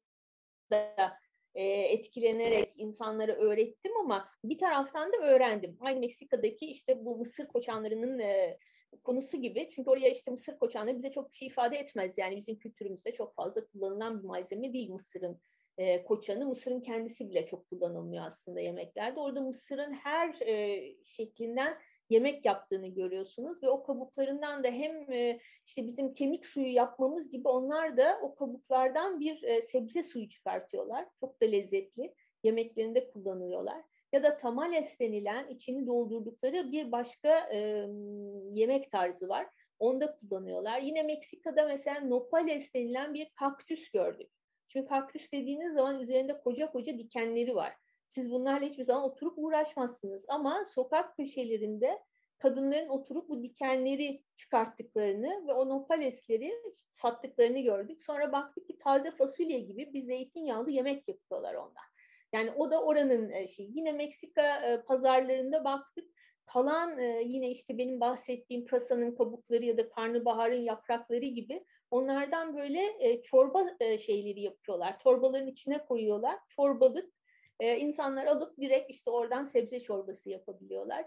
da e, etkilenerek insanlara öğrettim ama bir taraftan da öğrendim. Aynı Meksika'daki işte bu Mısır koçanlarının e, konusu gibi. Çünkü oraya işte Mısır koçanları bize çok bir şey ifade etmez. Yani bizim kültürümüzde çok fazla kullanılan bir malzeme değil Mısır'ın e, koçanı. Mısırın kendisi bile çok kullanılmıyor aslında yemeklerde. Orada Mısır'ın her e, şeklinden yemek yaptığını görüyorsunuz ve o kabuklarından da hem e, işte bizim kemik suyu yapmamız gibi onlar da o kabuklardan bir e, sebze suyu çıkartıyorlar. Çok da lezzetli. Yemeklerinde kullanıyorlar. Ya da tamales denilen içini doldurdukları bir başka e, yemek tarzı var. Onda kullanıyorlar. Yine Meksika'da mesela nopales denilen bir kaktüs gördük. Çünkü kaktüs dediğiniz zaman üzerinde koca koca dikenleri var. Siz bunlarla hiçbir zaman oturup uğraşmazsınız. Ama sokak köşelerinde kadınların oturup bu dikenleri çıkarttıklarını ve o nopalesleri sattıklarını gördük. Sonra baktık ki taze fasulye gibi bir zeytinyağlı yemek yapıyorlar ondan. Yani o da oranın şeyi. Yine Meksika e, pazarlarında baktık. Kalan e, yine işte benim bahsettiğim prasanın kabukları ya da karnabaharın yaprakları gibi onlardan böyle çorba şeyleri yapıyorlar. Torbaların içine koyuyorlar. Çorbalık insanlar alıp direkt işte oradan sebze çorbası yapabiliyorlar.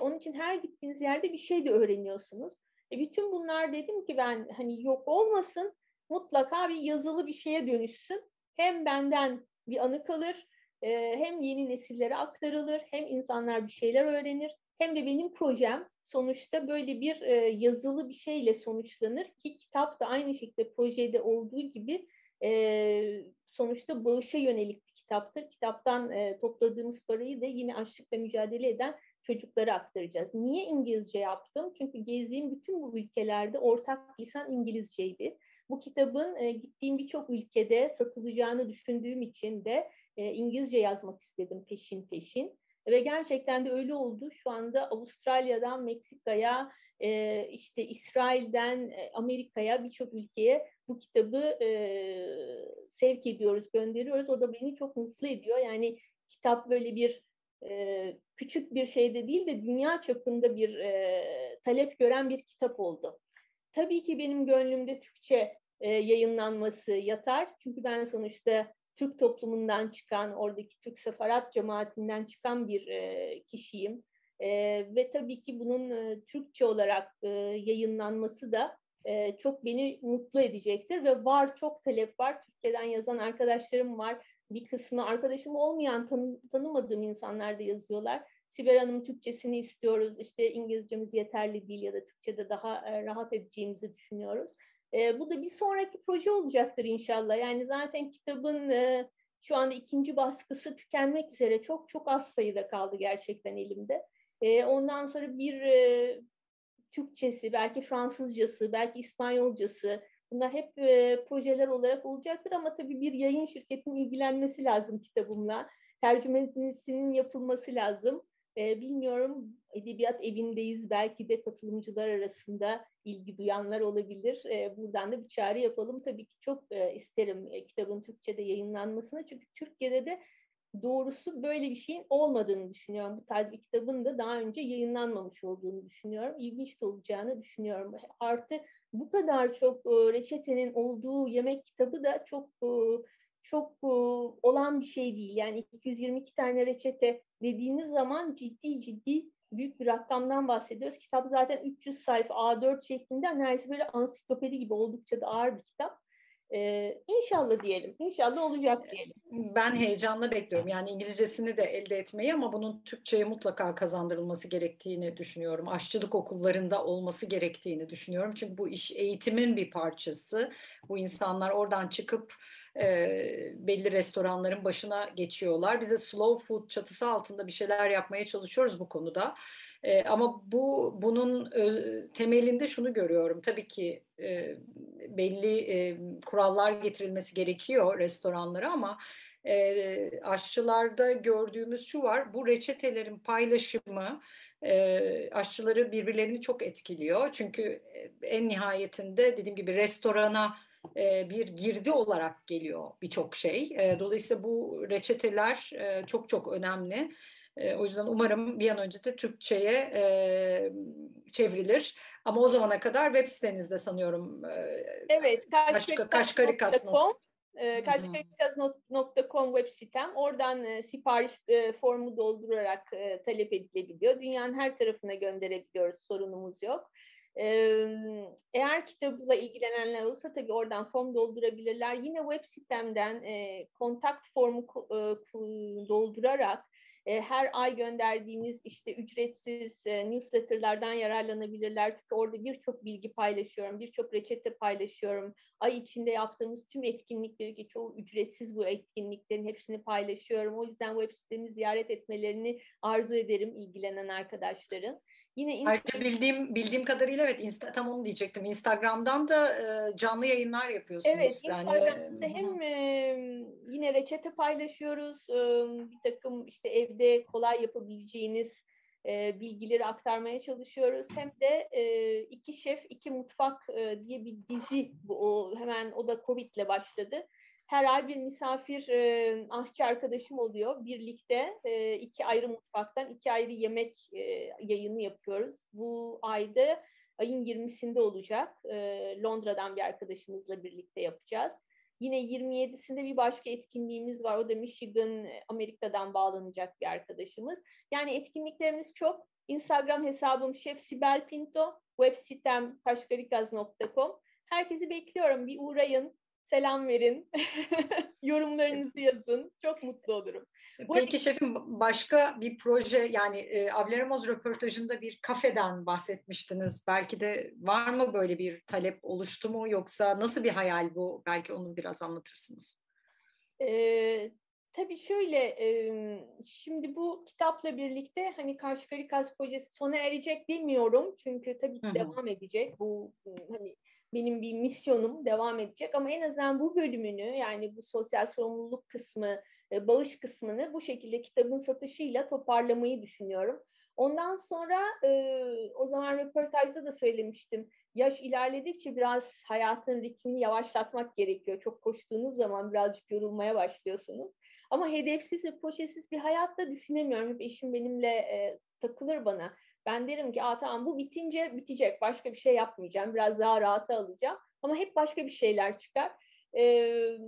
onun için her gittiğiniz yerde bir şey de öğreniyorsunuz. E, bütün bunlar dedim ki ben hani yok olmasın mutlaka bir yazılı bir şeye dönüşsün. Hem benden bir anı kalır hem yeni nesillere aktarılır hem insanlar bir şeyler öğrenir hem de benim projem sonuçta böyle bir e, yazılı bir şeyle sonuçlanır ki kitap da aynı şekilde projede olduğu gibi e, sonuçta bağışa yönelik bir kitaptır. Kitaptan e, topladığımız parayı da yine açlıkla mücadele eden çocuklara aktaracağız. Niye İngilizce yaptım? Çünkü gezdiğim bütün bu ülkelerde ortak lisan İngilizceydi. Bu kitabın e, gittiğim birçok ülkede satılacağını düşündüğüm için de e, İngilizce yazmak istedim peşin peşin. Ve gerçekten de öyle oldu. Şu anda Avustralya'dan Meksika'ya, e, işte İsrail'den e, Amerika'ya birçok ülkeye bu kitabı e, sevk ediyoruz, gönderiyoruz. O da beni çok mutlu ediyor. Yani kitap böyle bir e, küçük bir şeyde değil de dünya çapında bir e, talep gören bir kitap oldu. Tabii ki benim gönlümde Türkçe e, yayınlanması yatar. Çünkü ben sonuçta Türk toplumundan çıkan, oradaki Türk sefarat cemaatinden çıkan bir e, kişiyim. E, ve tabii ki bunun e, Türkçe olarak e, yayınlanması da e, çok beni mutlu edecektir. Ve var çok talep var. Türkiye'den yazan arkadaşlarım var. Bir kısmı arkadaşım olmayan, tanı, tanımadığım insanlar da yazıyorlar. Sibel Hanım Türkçesini istiyoruz, işte İngilizcemiz yeterli değil ya da Türkçe'de daha e, rahat edeceğimizi düşünüyoruz. E, bu da bir sonraki proje olacaktır inşallah. Yani zaten kitabın e, şu anda ikinci baskısı tükenmek üzere çok çok az sayıda kaldı gerçekten elimde. E, ondan sonra bir e, Türkçesi, belki Fransızcası, belki İspanyolcası bunlar hep e, projeler olarak olacaktır ama tabii bir yayın şirketinin ilgilenmesi lazım kitabımla. Tercümesinin yapılması lazım. E, bilmiyorum edebiyat evindeyiz belki de katılımcılar arasında ilgi duyanlar olabilir. E, buradan da bir çağrı yapalım. Tabii ki çok e, isterim e, kitabın Türkçe'de yayınlanmasını. Çünkü Türkiye'de de doğrusu böyle bir şeyin olmadığını düşünüyorum. Bu tarz bir kitabın da daha önce yayınlanmamış olduğunu düşünüyorum. İlginç de olacağını düşünüyorum. Artı bu kadar çok e, reçetenin olduğu yemek kitabı da çok çok e, olan bir şey değil. Yani 222 tane reçete dediğiniz zaman ciddi ciddi büyük bir rakamdan bahsediyoruz. Kitap zaten 300 sayfa A4 şeklinde neredeyse böyle ansiklopedi gibi oldukça da ağır bir kitap. Ee, inşallah diyelim. İnşallah olacak diyelim. Ben heyecanla bekliyorum. Yani İngilizcesini de elde etmeyi ama bunun Türkçe'ye mutlaka kazandırılması gerektiğini düşünüyorum. Aşçılık okullarında olması gerektiğini düşünüyorum. Çünkü bu iş eğitimin bir parçası. Bu insanlar oradan çıkıp e, belli restoranların başına geçiyorlar. Biz de slow food çatısı altında bir şeyler yapmaya çalışıyoruz bu konuda. E, ama bu bunun e, temelinde şunu görüyorum. Tabii ki e, belli e, kurallar getirilmesi gerekiyor restoranlara ama e, aşçılarda gördüğümüz şu var. Bu reçetelerin paylaşımı e, aşçıları birbirlerini çok etkiliyor. Çünkü en nihayetinde dediğim gibi restorana bir girdi olarak geliyor birçok şey. E, dolayısıyla bu reçeteler e, çok çok önemli. E, o yüzden umarım bir an önce de Türkçe'ye e, çevrilir. Ama o zamana kadar web sitenizde sanıyorum. E, evet, kaşkarikas.com e, kaşkarikas.com web sitem. Oradan e, sipariş e, formu doldurarak e, talep edilebiliyor. Dünyanın her tarafına gönderebiliyoruz, sorunumuz yok. Eğer kitabıyla ilgilenenler olursa tabii oradan form doldurabilirler. Yine web sitemden e, kontakt formu e, doldurarak e, her ay gönderdiğimiz işte ücretsiz e, newsletterlardan yararlanabilirler. Çünkü orada birçok bilgi paylaşıyorum, birçok reçete paylaşıyorum. Ay içinde yaptığımız tüm etkinlikleri ki çoğu ücretsiz bu etkinliklerin hepsini paylaşıyorum. O yüzden web sitemi ziyaret etmelerini arzu ederim ilgilenen arkadaşların. Yine. Ayrıca bildiğim bildiğim kadarıyla evet insta, tam onu diyecektim. Instagram'dan da e, canlı yayınlar yapıyorsunuz. Evet, yani. Instagram'da hem e, yine reçete paylaşıyoruz. E, bir takım işte evde kolay yapabileceğiniz e, bilgileri aktarmaya çalışıyoruz. Hem de e, iki şef, iki mutfak e, diye bir dizi bu o, hemen o da Covid'le başladı her ay bir misafir e, aşçı arkadaşım oluyor. Birlikte e, iki ayrı mutfaktan iki ayrı yemek e, yayını yapıyoruz. Bu ayda ayın 20'sinde olacak. E, Londra'dan bir arkadaşımızla birlikte yapacağız. Yine 27'sinde bir başka etkinliğimiz var. O da Michigan, Amerika'dan bağlanacak bir arkadaşımız. Yani etkinliklerimiz çok. Instagram hesabım Şef Sibel Pinto, web sitem kaşkarikaz.com. Herkesi bekliyorum. Bir uğrayın, selam verin, yorumlarınızı yazın. Çok mutlu olurum. Bu Peki arada... şefim başka bir proje yani e, Avleramos röportajında bir kafeden bahsetmiştiniz. Belki de var mı böyle bir talep oluştu mu yoksa nasıl bir hayal bu? Belki onu biraz anlatırsınız. Ee, tabii şöyle e, şimdi bu kitapla birlikte hani Kaşkarikas projesi sona erecek demiyorum. Çünkü tabii ki Hı-hı. devam edecek. Bu hani benim bir misyonum devam edecek ama en azından bu bölümünü yani bu sosyal sorumluluk kısmı, e, bağış kısmını bu şekilde kitabın satışıyla toparlamayı düşünüyorum. Ondan sonra e, o zaman röportajda da söylemiştim. Yaş ilerledikçe biraz hayatın ritmini yavaşlatmak gerekiyor. Çok koştuğunuz zaman birazcık yorulmaya başlıyorsunuz. Ama hedefsiz ve poşetsiz bir hayatta düşünemiyorum. Hep eşim benimle e, takılır bana. Ben derim ki Aa, tamam bu bitince bitecek. Başka bir şey yapmayacağım. Biraz daha rahata alacağım. Ama hep başka bir şeyler çıkar. Ee,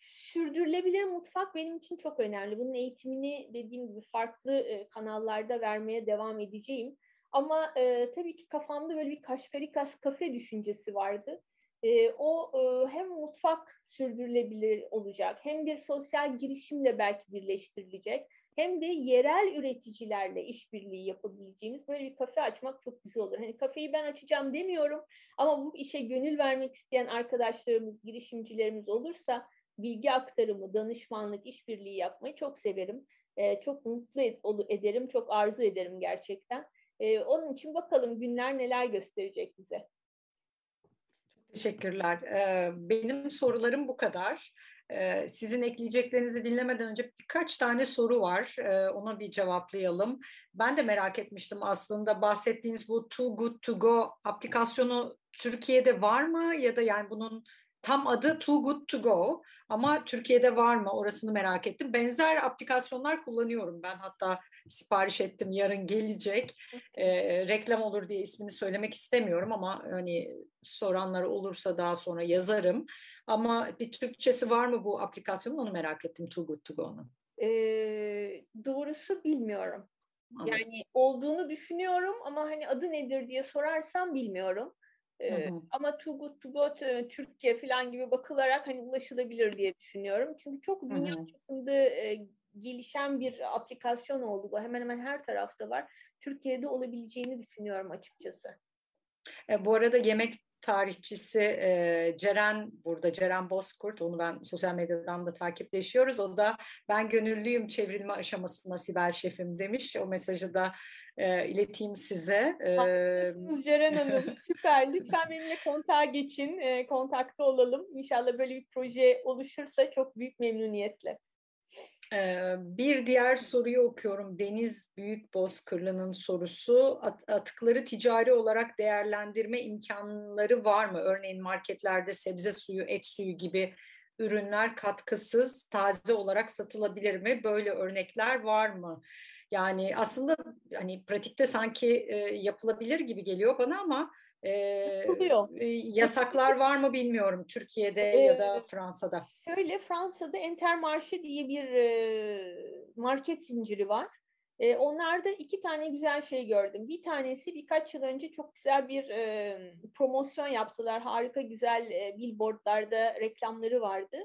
sürdürülebilir mutfak benim için çok önemli. Bunun eğitimini dediğim gibi farklı e, kanallarda vermeye devam edeceğim. Ama e, tabii ki kafamda böyle bir Kaşkarikas kafe düşüncesi vardı. E, o e, hem mutfak sürdürülebilir olacak hem bir sosyal girişimle belki birleştirilecek hem de yerel üreticilerle işbirliği yapabileceğimiz böyle bir kafe açmak çok güzel olur. Hani kafeyi ben açacağım demiyorum ama bu işe gönül vermek isteyen arkadaşlarımız, girişimcilerimiz olursa bilgi aktarımı, danışmanlık, işbirliği yapmayı çok severim. Ee, çok mutlu ed- ederim, çok arzu ederim gerçekten. Ee, onun için bakalım günler neler gösterecek bize. Teşekkürler. Ee, benim sorularım bu kadar. Sizin ekleyeceklerinizi dinlemeden önce birkaç tane soru var. Ona bir cevaplayalım. Ben de merak etmiştim aslında bahsettiğiniz bu Too Good To Go aplikasyonu Türkiye'de var mı ya da yani bunun tam adı Too Good To Go ama Türkiye'de var mı orasını merak ettim. Benzer aplikasyonlar kullanıyorum ben hatta sipariş ettim yarın gelecek. E, reklam olur diye ismini söylemek istemiyorum ama hani soranlar olursa daha sonra yazarım. Ama bir Türkçesi var mı bu aplikasyonun onu merak ettim Too Good To Go'nun. E, doğrusu bilmiyorum. Anladım. Yani olduğunu düşünüyorum ama hani adı nedir diye sorarsam bilmiyorum. Ee, ama Too Good To Go Türkiye falan gibi bakılarak hani ulaşılabilir diye düşünüyorum. Çünkü çok dünya çapında e, gelişen bir aplikasyon oldu bu. Hemen hemen her tarafta var. Türkiye'de olabileceğini düşünüyorum açıkçası. E, bu arada yemek tarihçisi e, Ceren burada, Ceren Bozkurt. Onu ben sosyal medyadan da takipleşiyoruz. O da ben gönüllüyüm çevrilme aşamasında Sibel Şefim demiş. O mesajı da e, ileteyim size. Haklısınız Ceren Hanım. Süper. Lütfen benimle kontağa geçin. E, kontakta olalım. İnşallah böyle bir proje oluşursa çok büyük memnuniyetle. Bir diğer soruyu okuyorum. Deniz Büyük Bozkırlı'nın sorusu. Atıkları ticari olarak değerlendirme imkanları var mı? Örneğin marketlerde sebze suyu, et suyu gibi ürünler katkısız, taze olarak satılabilir mi? Böyle örnekler var mı? Yani aslında hani pratikte sanki e, yapılabilir gibi geliyor bana ama e, e, yasaklar var mı bilmiyorum Türkiye'de ee, ya da Fransa'da. Şöyle Fransa'da Intermarché diye bir e, market zinciri var. E, onlarda iki tane güzel şey gördüm. Bir tanesi birkaç yıl önce çok güzel bir e, promosyon yaptılar. Harika güzel e, billboardlarda reklamları vardı.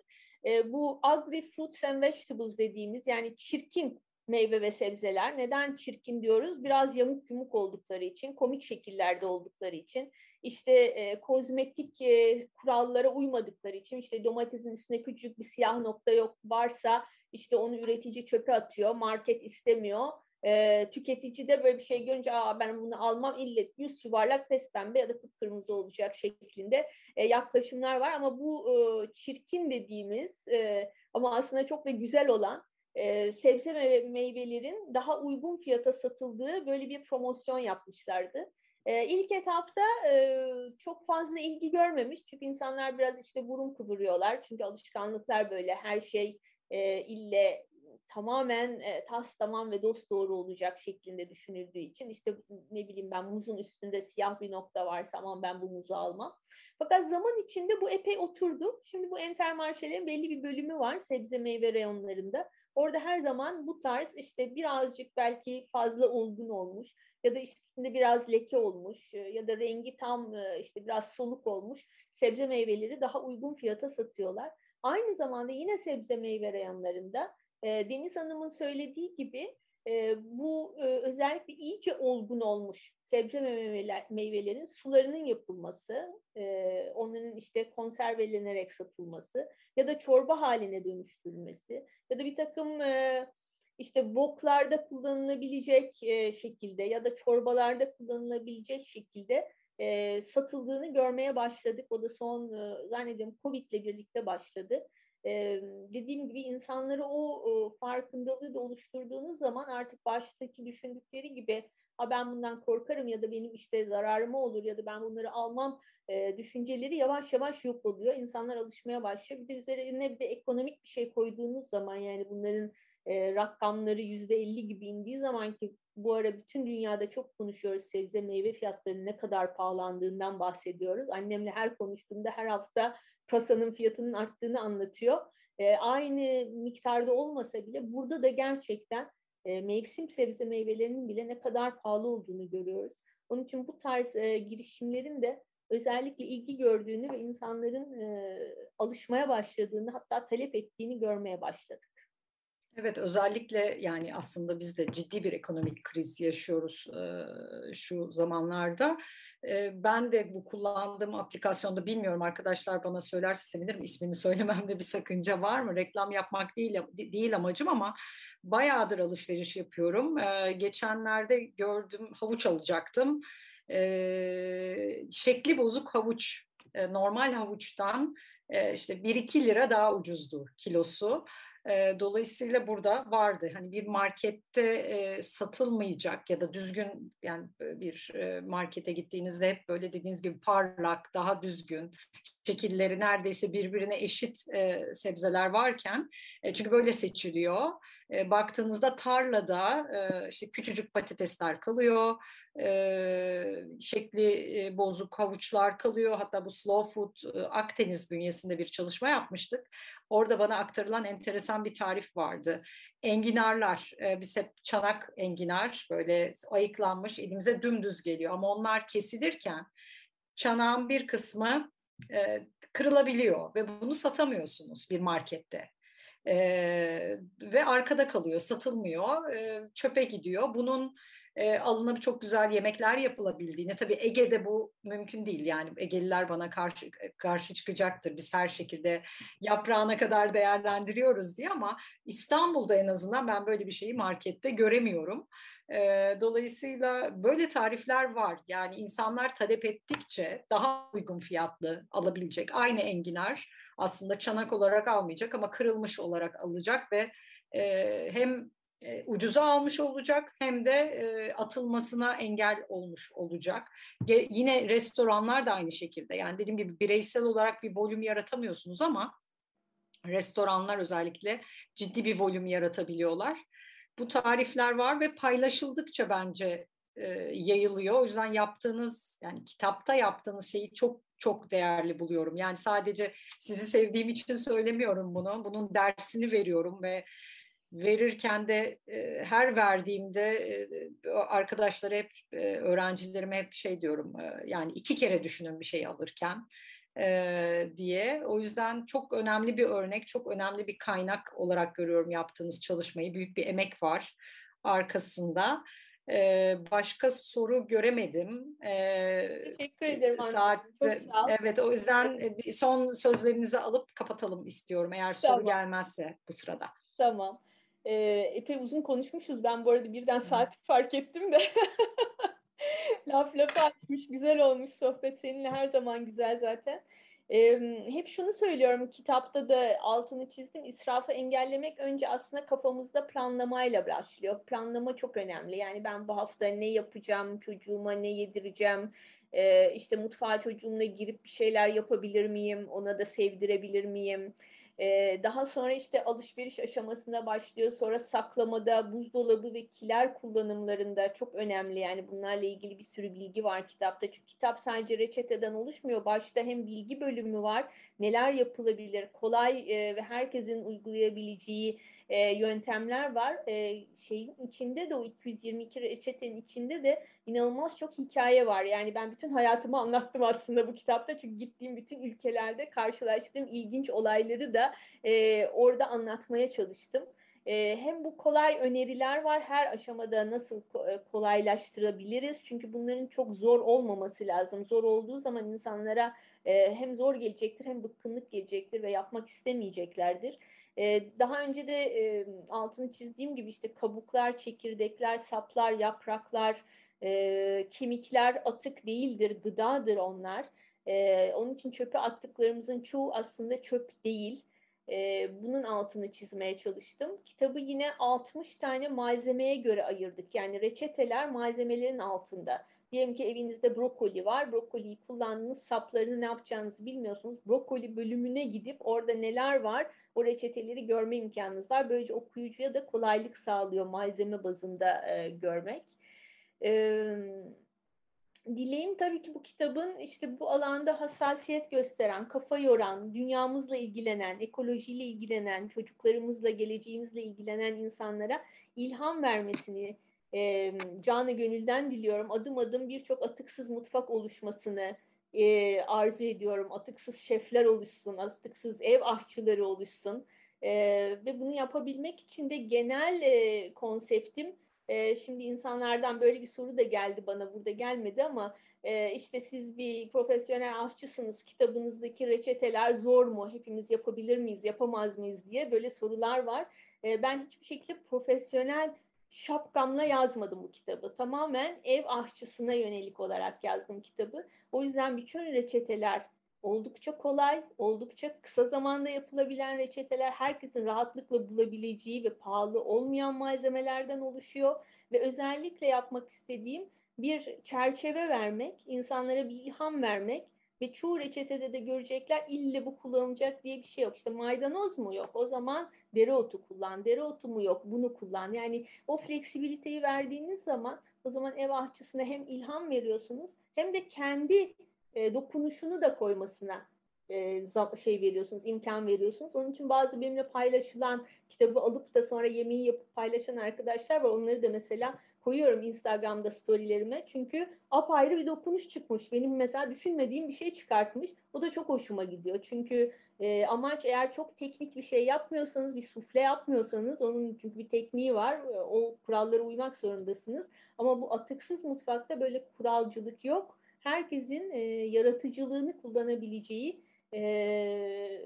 E, bu ugly fruits and vegetables dediğimiz yani çirkin meyve ve sebzeler. Neden çirkin diyoruz? Biraz yamuk yumuk oldukları için, komik şekillerde oldukları için, işte e, kozmetik e, kurallara uymadıkları için, işte domatesin üstünde küçük bir siyah nokta yok varsa işte onu üretici çöpe atıyor, market istemiyor. E, tüketici de böyle bir şey görünce Aa, ben bunu almam illet yüz yuvarlak pembe ya da kıpkırmızı olacak şeklinde e, yaklaşımlar var ama bu e, çirkin dediğimiz e, ama aslında çok da güzel olan e, sebze ve meyvelerin daha uygun fiyata satıldığı böyle bir promosyon yapmışlardı. E, ilk etapta e, çok fazla ilgi görmemiş çünkü insanlar biraz işte burun kıvırıyorlar çünkü alışkanlıklar böyle her şey e, ille tamamen e, tas tamam ve dost doğru olacak şeklinde düşünüldüğü için işte ne bileyim ben muzun üstünde siyah bir nokta varsa aman ben bu muzu almam. Fakat zaman içinde bu epey oturdu. Şimdi bu entermarşelerin belli bir bölümü var sebze meyve reyonlarında. Orada her zaman bu tarz işte birazcık belki fazla olgun olmuş ya da içinde biraz leke olmuş e, ya da rengi tam e, işte biraz soluk olmuş sebze meyveleri daha uygun fiyata satıyorlar. Aynı zamanda yine sebze meyve reyonlarında e, Deniz Hanım'ın söylediği gibi bu özellikle iyice olgun olmuş sebze meyvelerin sularının yapılması, onların işte konservelenerek satılması ya da çorba haline dönüştürülmesi ya da bir takım işte woklarda kullanılabilecek şekilde ya da çorbalarda kullanılabilecek şekilde satıldığını görmeye başladık. O da son zannediyorum Covid ile birlikte başladı dediğim gibi insanları o farkındalığı da oluşturduğunuz zaman artık baştaki düşündükleri gibi ha ben bundan korkarım ya da benim işte zararıma olur ya da ben bunları almam düşünceleri yavaş yavaş yok oluyor. İnsanlar alışmaya başlıyor. Bir de üzerine bir de ekonomik bir şey koyduğunuz zaman yani bunların rakamları yüzde elli gibi indiği zaman ki bu ara bütün dünyada çok konuşuyoruz sebze meyve fiyatlarının ne kadar pahalandığından bahsediyoruz. Annemle her konuştuğumda her hafta kasanın fiyatının arttığını anlatıyor. E, aynı miktarda olmasa bile burada da gerçekten e, mevsim sebze meyvelerinin bile ne kadar pahalı olduğunu görüyoruz. Onun için bu tarz e, girişimlerin de özellikle ilgi gördüğünü ve insanların e, alışmaya başladığını hatta talep ettiğini görmeye başladık. Evet özellikle yani aslında biz de ciddi bir ekonomik kriz yaşıyoruz e, şu zamanlarda. Ben de bu kullandığım aplikasyonda bilmiyorum arkadaşlar bana söylerse sevinirim ismini söylememde bir sakınca var mı? Reklam yapmak değil, değil amacım ama bayağıdır alışveriş yapıyorum. Geçenlerde gördüm havuç alacaktım. Şekli bozuk havuç normal havuçtan işte 1-2 lira daha ucuzdu kilosu. Dolayısıyla burada vardı hani bir markette e, satılmayacak ya da düzgün yani bir markete gittiğinizde hep böyle dediğiniz gibi parlak, daha düzgün, şekilleri neredeyse birbirine eşit e, sebzeler varken e, çünkü böyle seçiliyor. E, baktığınızda tarlada e, işte küçücük patatesler kalıyor, e, şekli e, bozuk havuçlar kalıyor. Hatta bu Slow Food e, Akdeniz bünyesinde bir çalışma yapmıştık. Orada bana aktarılan enteresan bir tarif vardı. Enginarlar, e, biz hep çanak enginar böyle ayıklanmış elimize dümdüz geliyor ama onlar kesilirken çanağın bir kısmı e, kırılabiliyor ve bunu satamıyorsunuz bir markette. Ee, ve arkada kalıyor, satılmıyor, e, çöpe gidiyor. Bunun e, alınıp çok güzel yemekler yapılabildiğini. Tabii Ege'de bu mümkün değil yani Egeliler bana karşı karşı çıkacaktır. Biz her şekilde yaprağına kadar değerlendiriyoruz diye ama İstanbul'da en azından ben böyle bir şeyi markette göremiyorum. E, dolayısıyla böyle tarifler var. Yani insanlar talep ettikçe daha uygun fiyatlı alabilecek aynı enginar aslında çanak olarak almayacak ama kırılmış olarak alacak ve e, hem e, ucuza almış olacak hem de e, atılmasına engel olmuş olacak. Ge, yine restoranlar da aynı şekilde. Yani dediğim gibi bireysel olarak bir volüm yaratamıyorsunuz ama restoranlar özellikle ciddi bir volüm yaratabiliyorlar. Bu tarifler var ve paylaşıldıkça bence e, yayılıyor. O yüzden yaptığınız yani kitapta yaptığınız şeyi çok çok değerli buluyorum. Yani sadece sizi sevdiğim için söylemiyorum bunu. Bunun dersini veriyorum ve verirken de e, her verdiğimde e, arkadaşlara hep e, öğrencilerime hep şey diyorum e, yani iki kere düşünün bir şey alırken e, diye. O yüzden çok önemli bir örnek, çok önemli bir kaynak olarak görüyorum yaptığınız çalışmayı. Büyük bir emek var arkasında. Ee, başka soru göremedim. Ee, Teşekkür ederim. Saatte, Çok sağ ol. Evet o yüzden son sözlerinizi alıp kapatalım istiyorum eğer soru tamam. gelmezse bu sırada. Tamam. Ee, epey uzun konuşmuşuz. Ben bu arada birden saati fark ettim de. Laf lafa açmış. Güzel olmuş sohbet. Seninle her zaman güzel zaten. Ee, hep şunu söylüyorum kitapta da altını çizdim israfı engellemek önce aslında kafamızda planlamayla başlıyor. Planlama çok önemli yani ben bu hafta ne yapacağım çocuğuma ne yedireceğim ee, işte mutfağa çocuğumla girip bir şeyler yapabilir miyim ona da sevdirebilir miyim ee, daha sonra işte alışveriş aşamasında başlıyor. Sonra saklamada, buzdolabı ve kiler kullanımlarında çok önemli. Yani bunlarla ilgili bir sürü bilgi var kitapta. Çünkü kitap sadece reçeteden oluşmuyor. Başta hem bilgi bölümü var. Neler yapılabilir, kolay e, ve herkesin uygulayabileceği e, yöntemler var. E, şeyin içinde de o 222 reçetenin içinde de inanılmaz çok hikaye var. Yani ben bütün hayatımı anlattım aslında bu kitapta. Çünkü gittiğim bütün ülkelerde karşılaştığım ilginç olayları da e, orada anlatmaya çalıştım. E, hem bu kolay öneriler var. Her aşamada nasıl e, kolaylaştırabiliriz? Çünkü bunların çok zor olmaması lazım. Zor olduğu zaman insanlara e, hem zor gelecektir hem bıkkınlık gelecektir ve yapmak istemeyeceklerdir. Daha önce de altını çizdiğim gibi işte kabuklar, çekirdekler, saplar, yapraklar, kemikler atık değildir, gıdadır onlar. Onun için çöpe attıklarımızın çoğu aslında çöp değil. bunun altını çizmeye çalıştım. Kitabı yine 60 tane malzemeye göre ayırdık. Yani reçeteler malzemelerin altında. Diyelim ki evinizde brokoli var. Brokoliyi kullandınız, saplarını ne yapacağınızı bilmiyorsunuz. Brokoli bölümüne gidip orada neler var o reçeteleri görme imkanınız var. Böylece okuyucuya da kolaylık sağlıyor malzeme bazında e, görmek. E, dileğim tabii ki bu kitabın işte bu alanda hassasiyet gösteren, kafa yoran, dünyamızla ilgilenen, ekolojiyle ilgilenen, çocuklarımızla, geleceğimizle ilgilenen insanlara ilham vermesini e, canı gönülden diliyorum. Adım adım birçok atıksız mutfak oluşmasını, e, arzu ediyorum. Atıksız şefler oluşsun, atıksız ev aşçıları oluşsun. E, ve bunu yapabilmek için de genel e, konseptim, e, şimdi insanlardan böyle bir soru da geldi bana, burada gelmedi ama e, işte siz bir profesyonel aşçısınız, kitabınızdaki reçeteler zor mu, hepimiz yapabilir miyiz, yapamaz mıyız diye böyle sorular var. E, ben hiçbir şekilde profesyonel şapkamla yazmadım bu kitabı. Tamamen ev aşçısına yönelik olarak yazdım kitabı. O yüzden bütün reçeteler oldukça kolay, oldukça kısa zamanda yapılabilen reçeteler, herkesin rahatlıkla bulabileceği ve pahalı olmayan malzemelerden oluşuyor ve özellikle yapmak istediğim bir çerçeve vermek, insanlara bir ilham vermek ve çoğu reçetede de görecekler ille bu kullanılacak diye bir şey yok. İşte maydanoz mu yok? O zaman dereotu kullan. Dereotu mu yok? Bunu kullan. Yani o fleksibiliteyi verdiğiniz zaman o zaman ev aşçısına hem ilham veriyorsunuz hem de kendi e, dokunuşunu da koymasına e, şey veriyorsunuz, imkan veriyorsunuz. Onun için bazı benimle paylaşılan kitabı alıp da sonra yemeği yapıp paylaşan arkadaşlar var. Onları da mesela koyuyorum Instagram'da storylerime. Çünkü apayrı bir dokunuş çıkmış. Benim mesela düşünmediğim bir şey çıkartmış. O da çok hoşuma gidiyor. Çünkü e, amaç eğer çok teknik bir şey yapmıyorsanız, bir sufle yapmıyorsanız, onun çünkü bir tekniği var. E, o kurallara uymak zorundasınız. Ama bu atıksız mutfakta böyle kuralcılık yok. Herkesin e, yaratıcılığını kullanabileceği e,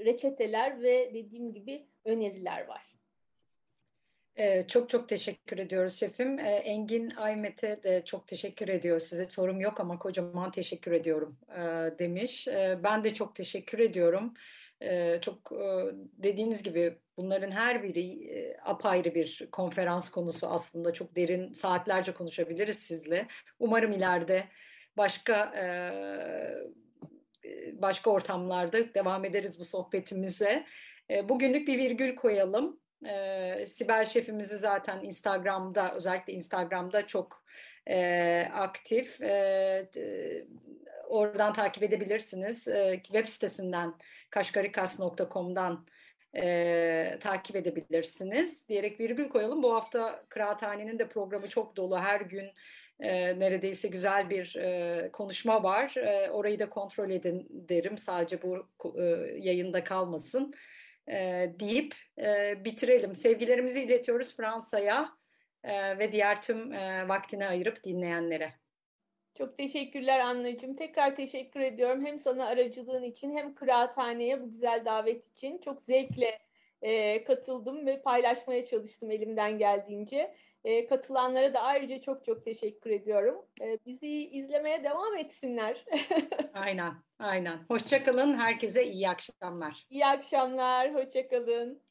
reçeteler ve dediğim gibi öneriler var. Çok çok teşekkür ediyoruz şefim. Engin Aymet'e de çok teşekkür ediyor. Size sorum yok ama kocaman teşekkür ediyorum demiş. Ben de çok teşekkür ediyorum. Çok dediğiniz gibi bunların her biri apayrı bir konferans konusu aslında. Çok derin saatlerce konuşabiliriz sizle. Umarım ileride başka başka ortamlarda devam ederiz bu sohbetimize. Bugünlük bir virgül koyalım. E, Sibel şefimizi zaten Instagram'da özellikle Instagram'da çok e, aktif. E, oradan takip edebilirsiniz. E, web sitesinden kaşkarikas.com'dan e, takip edebilirsiniz. Diyerek virgül koyalım. Bu hafta Kıraathane'nin de programı çok dolu. Her gün e, neredeyse güzel bir e, konuşma var. E, orayı da kontrol edin derim. Sadece bu e, yayında kalmasın e, deyip e, bitirelim. Sevgilerimizi iletiyoruz Fransa'ya e, ve diğer tüm e, vaktini ayırıp dinleyenlere. Çok teşekkürler Anneciğim. Tekrar teşekkür ediyorum. Hem sana aracılığın için hem kıraathaneye bu güzel davet için. Çok zevkle e, katıldım ve paylaşmaya çalıştım elimden geldiğince. E, katılanlara da ayrıca çok çok teşekkür ediyorum. E, bizi izlemeye devam etsinler. aynen, aynen. Hoşçakalın. Herkese iyi akşamlar. İyi akşamlar. Hoşçakalın.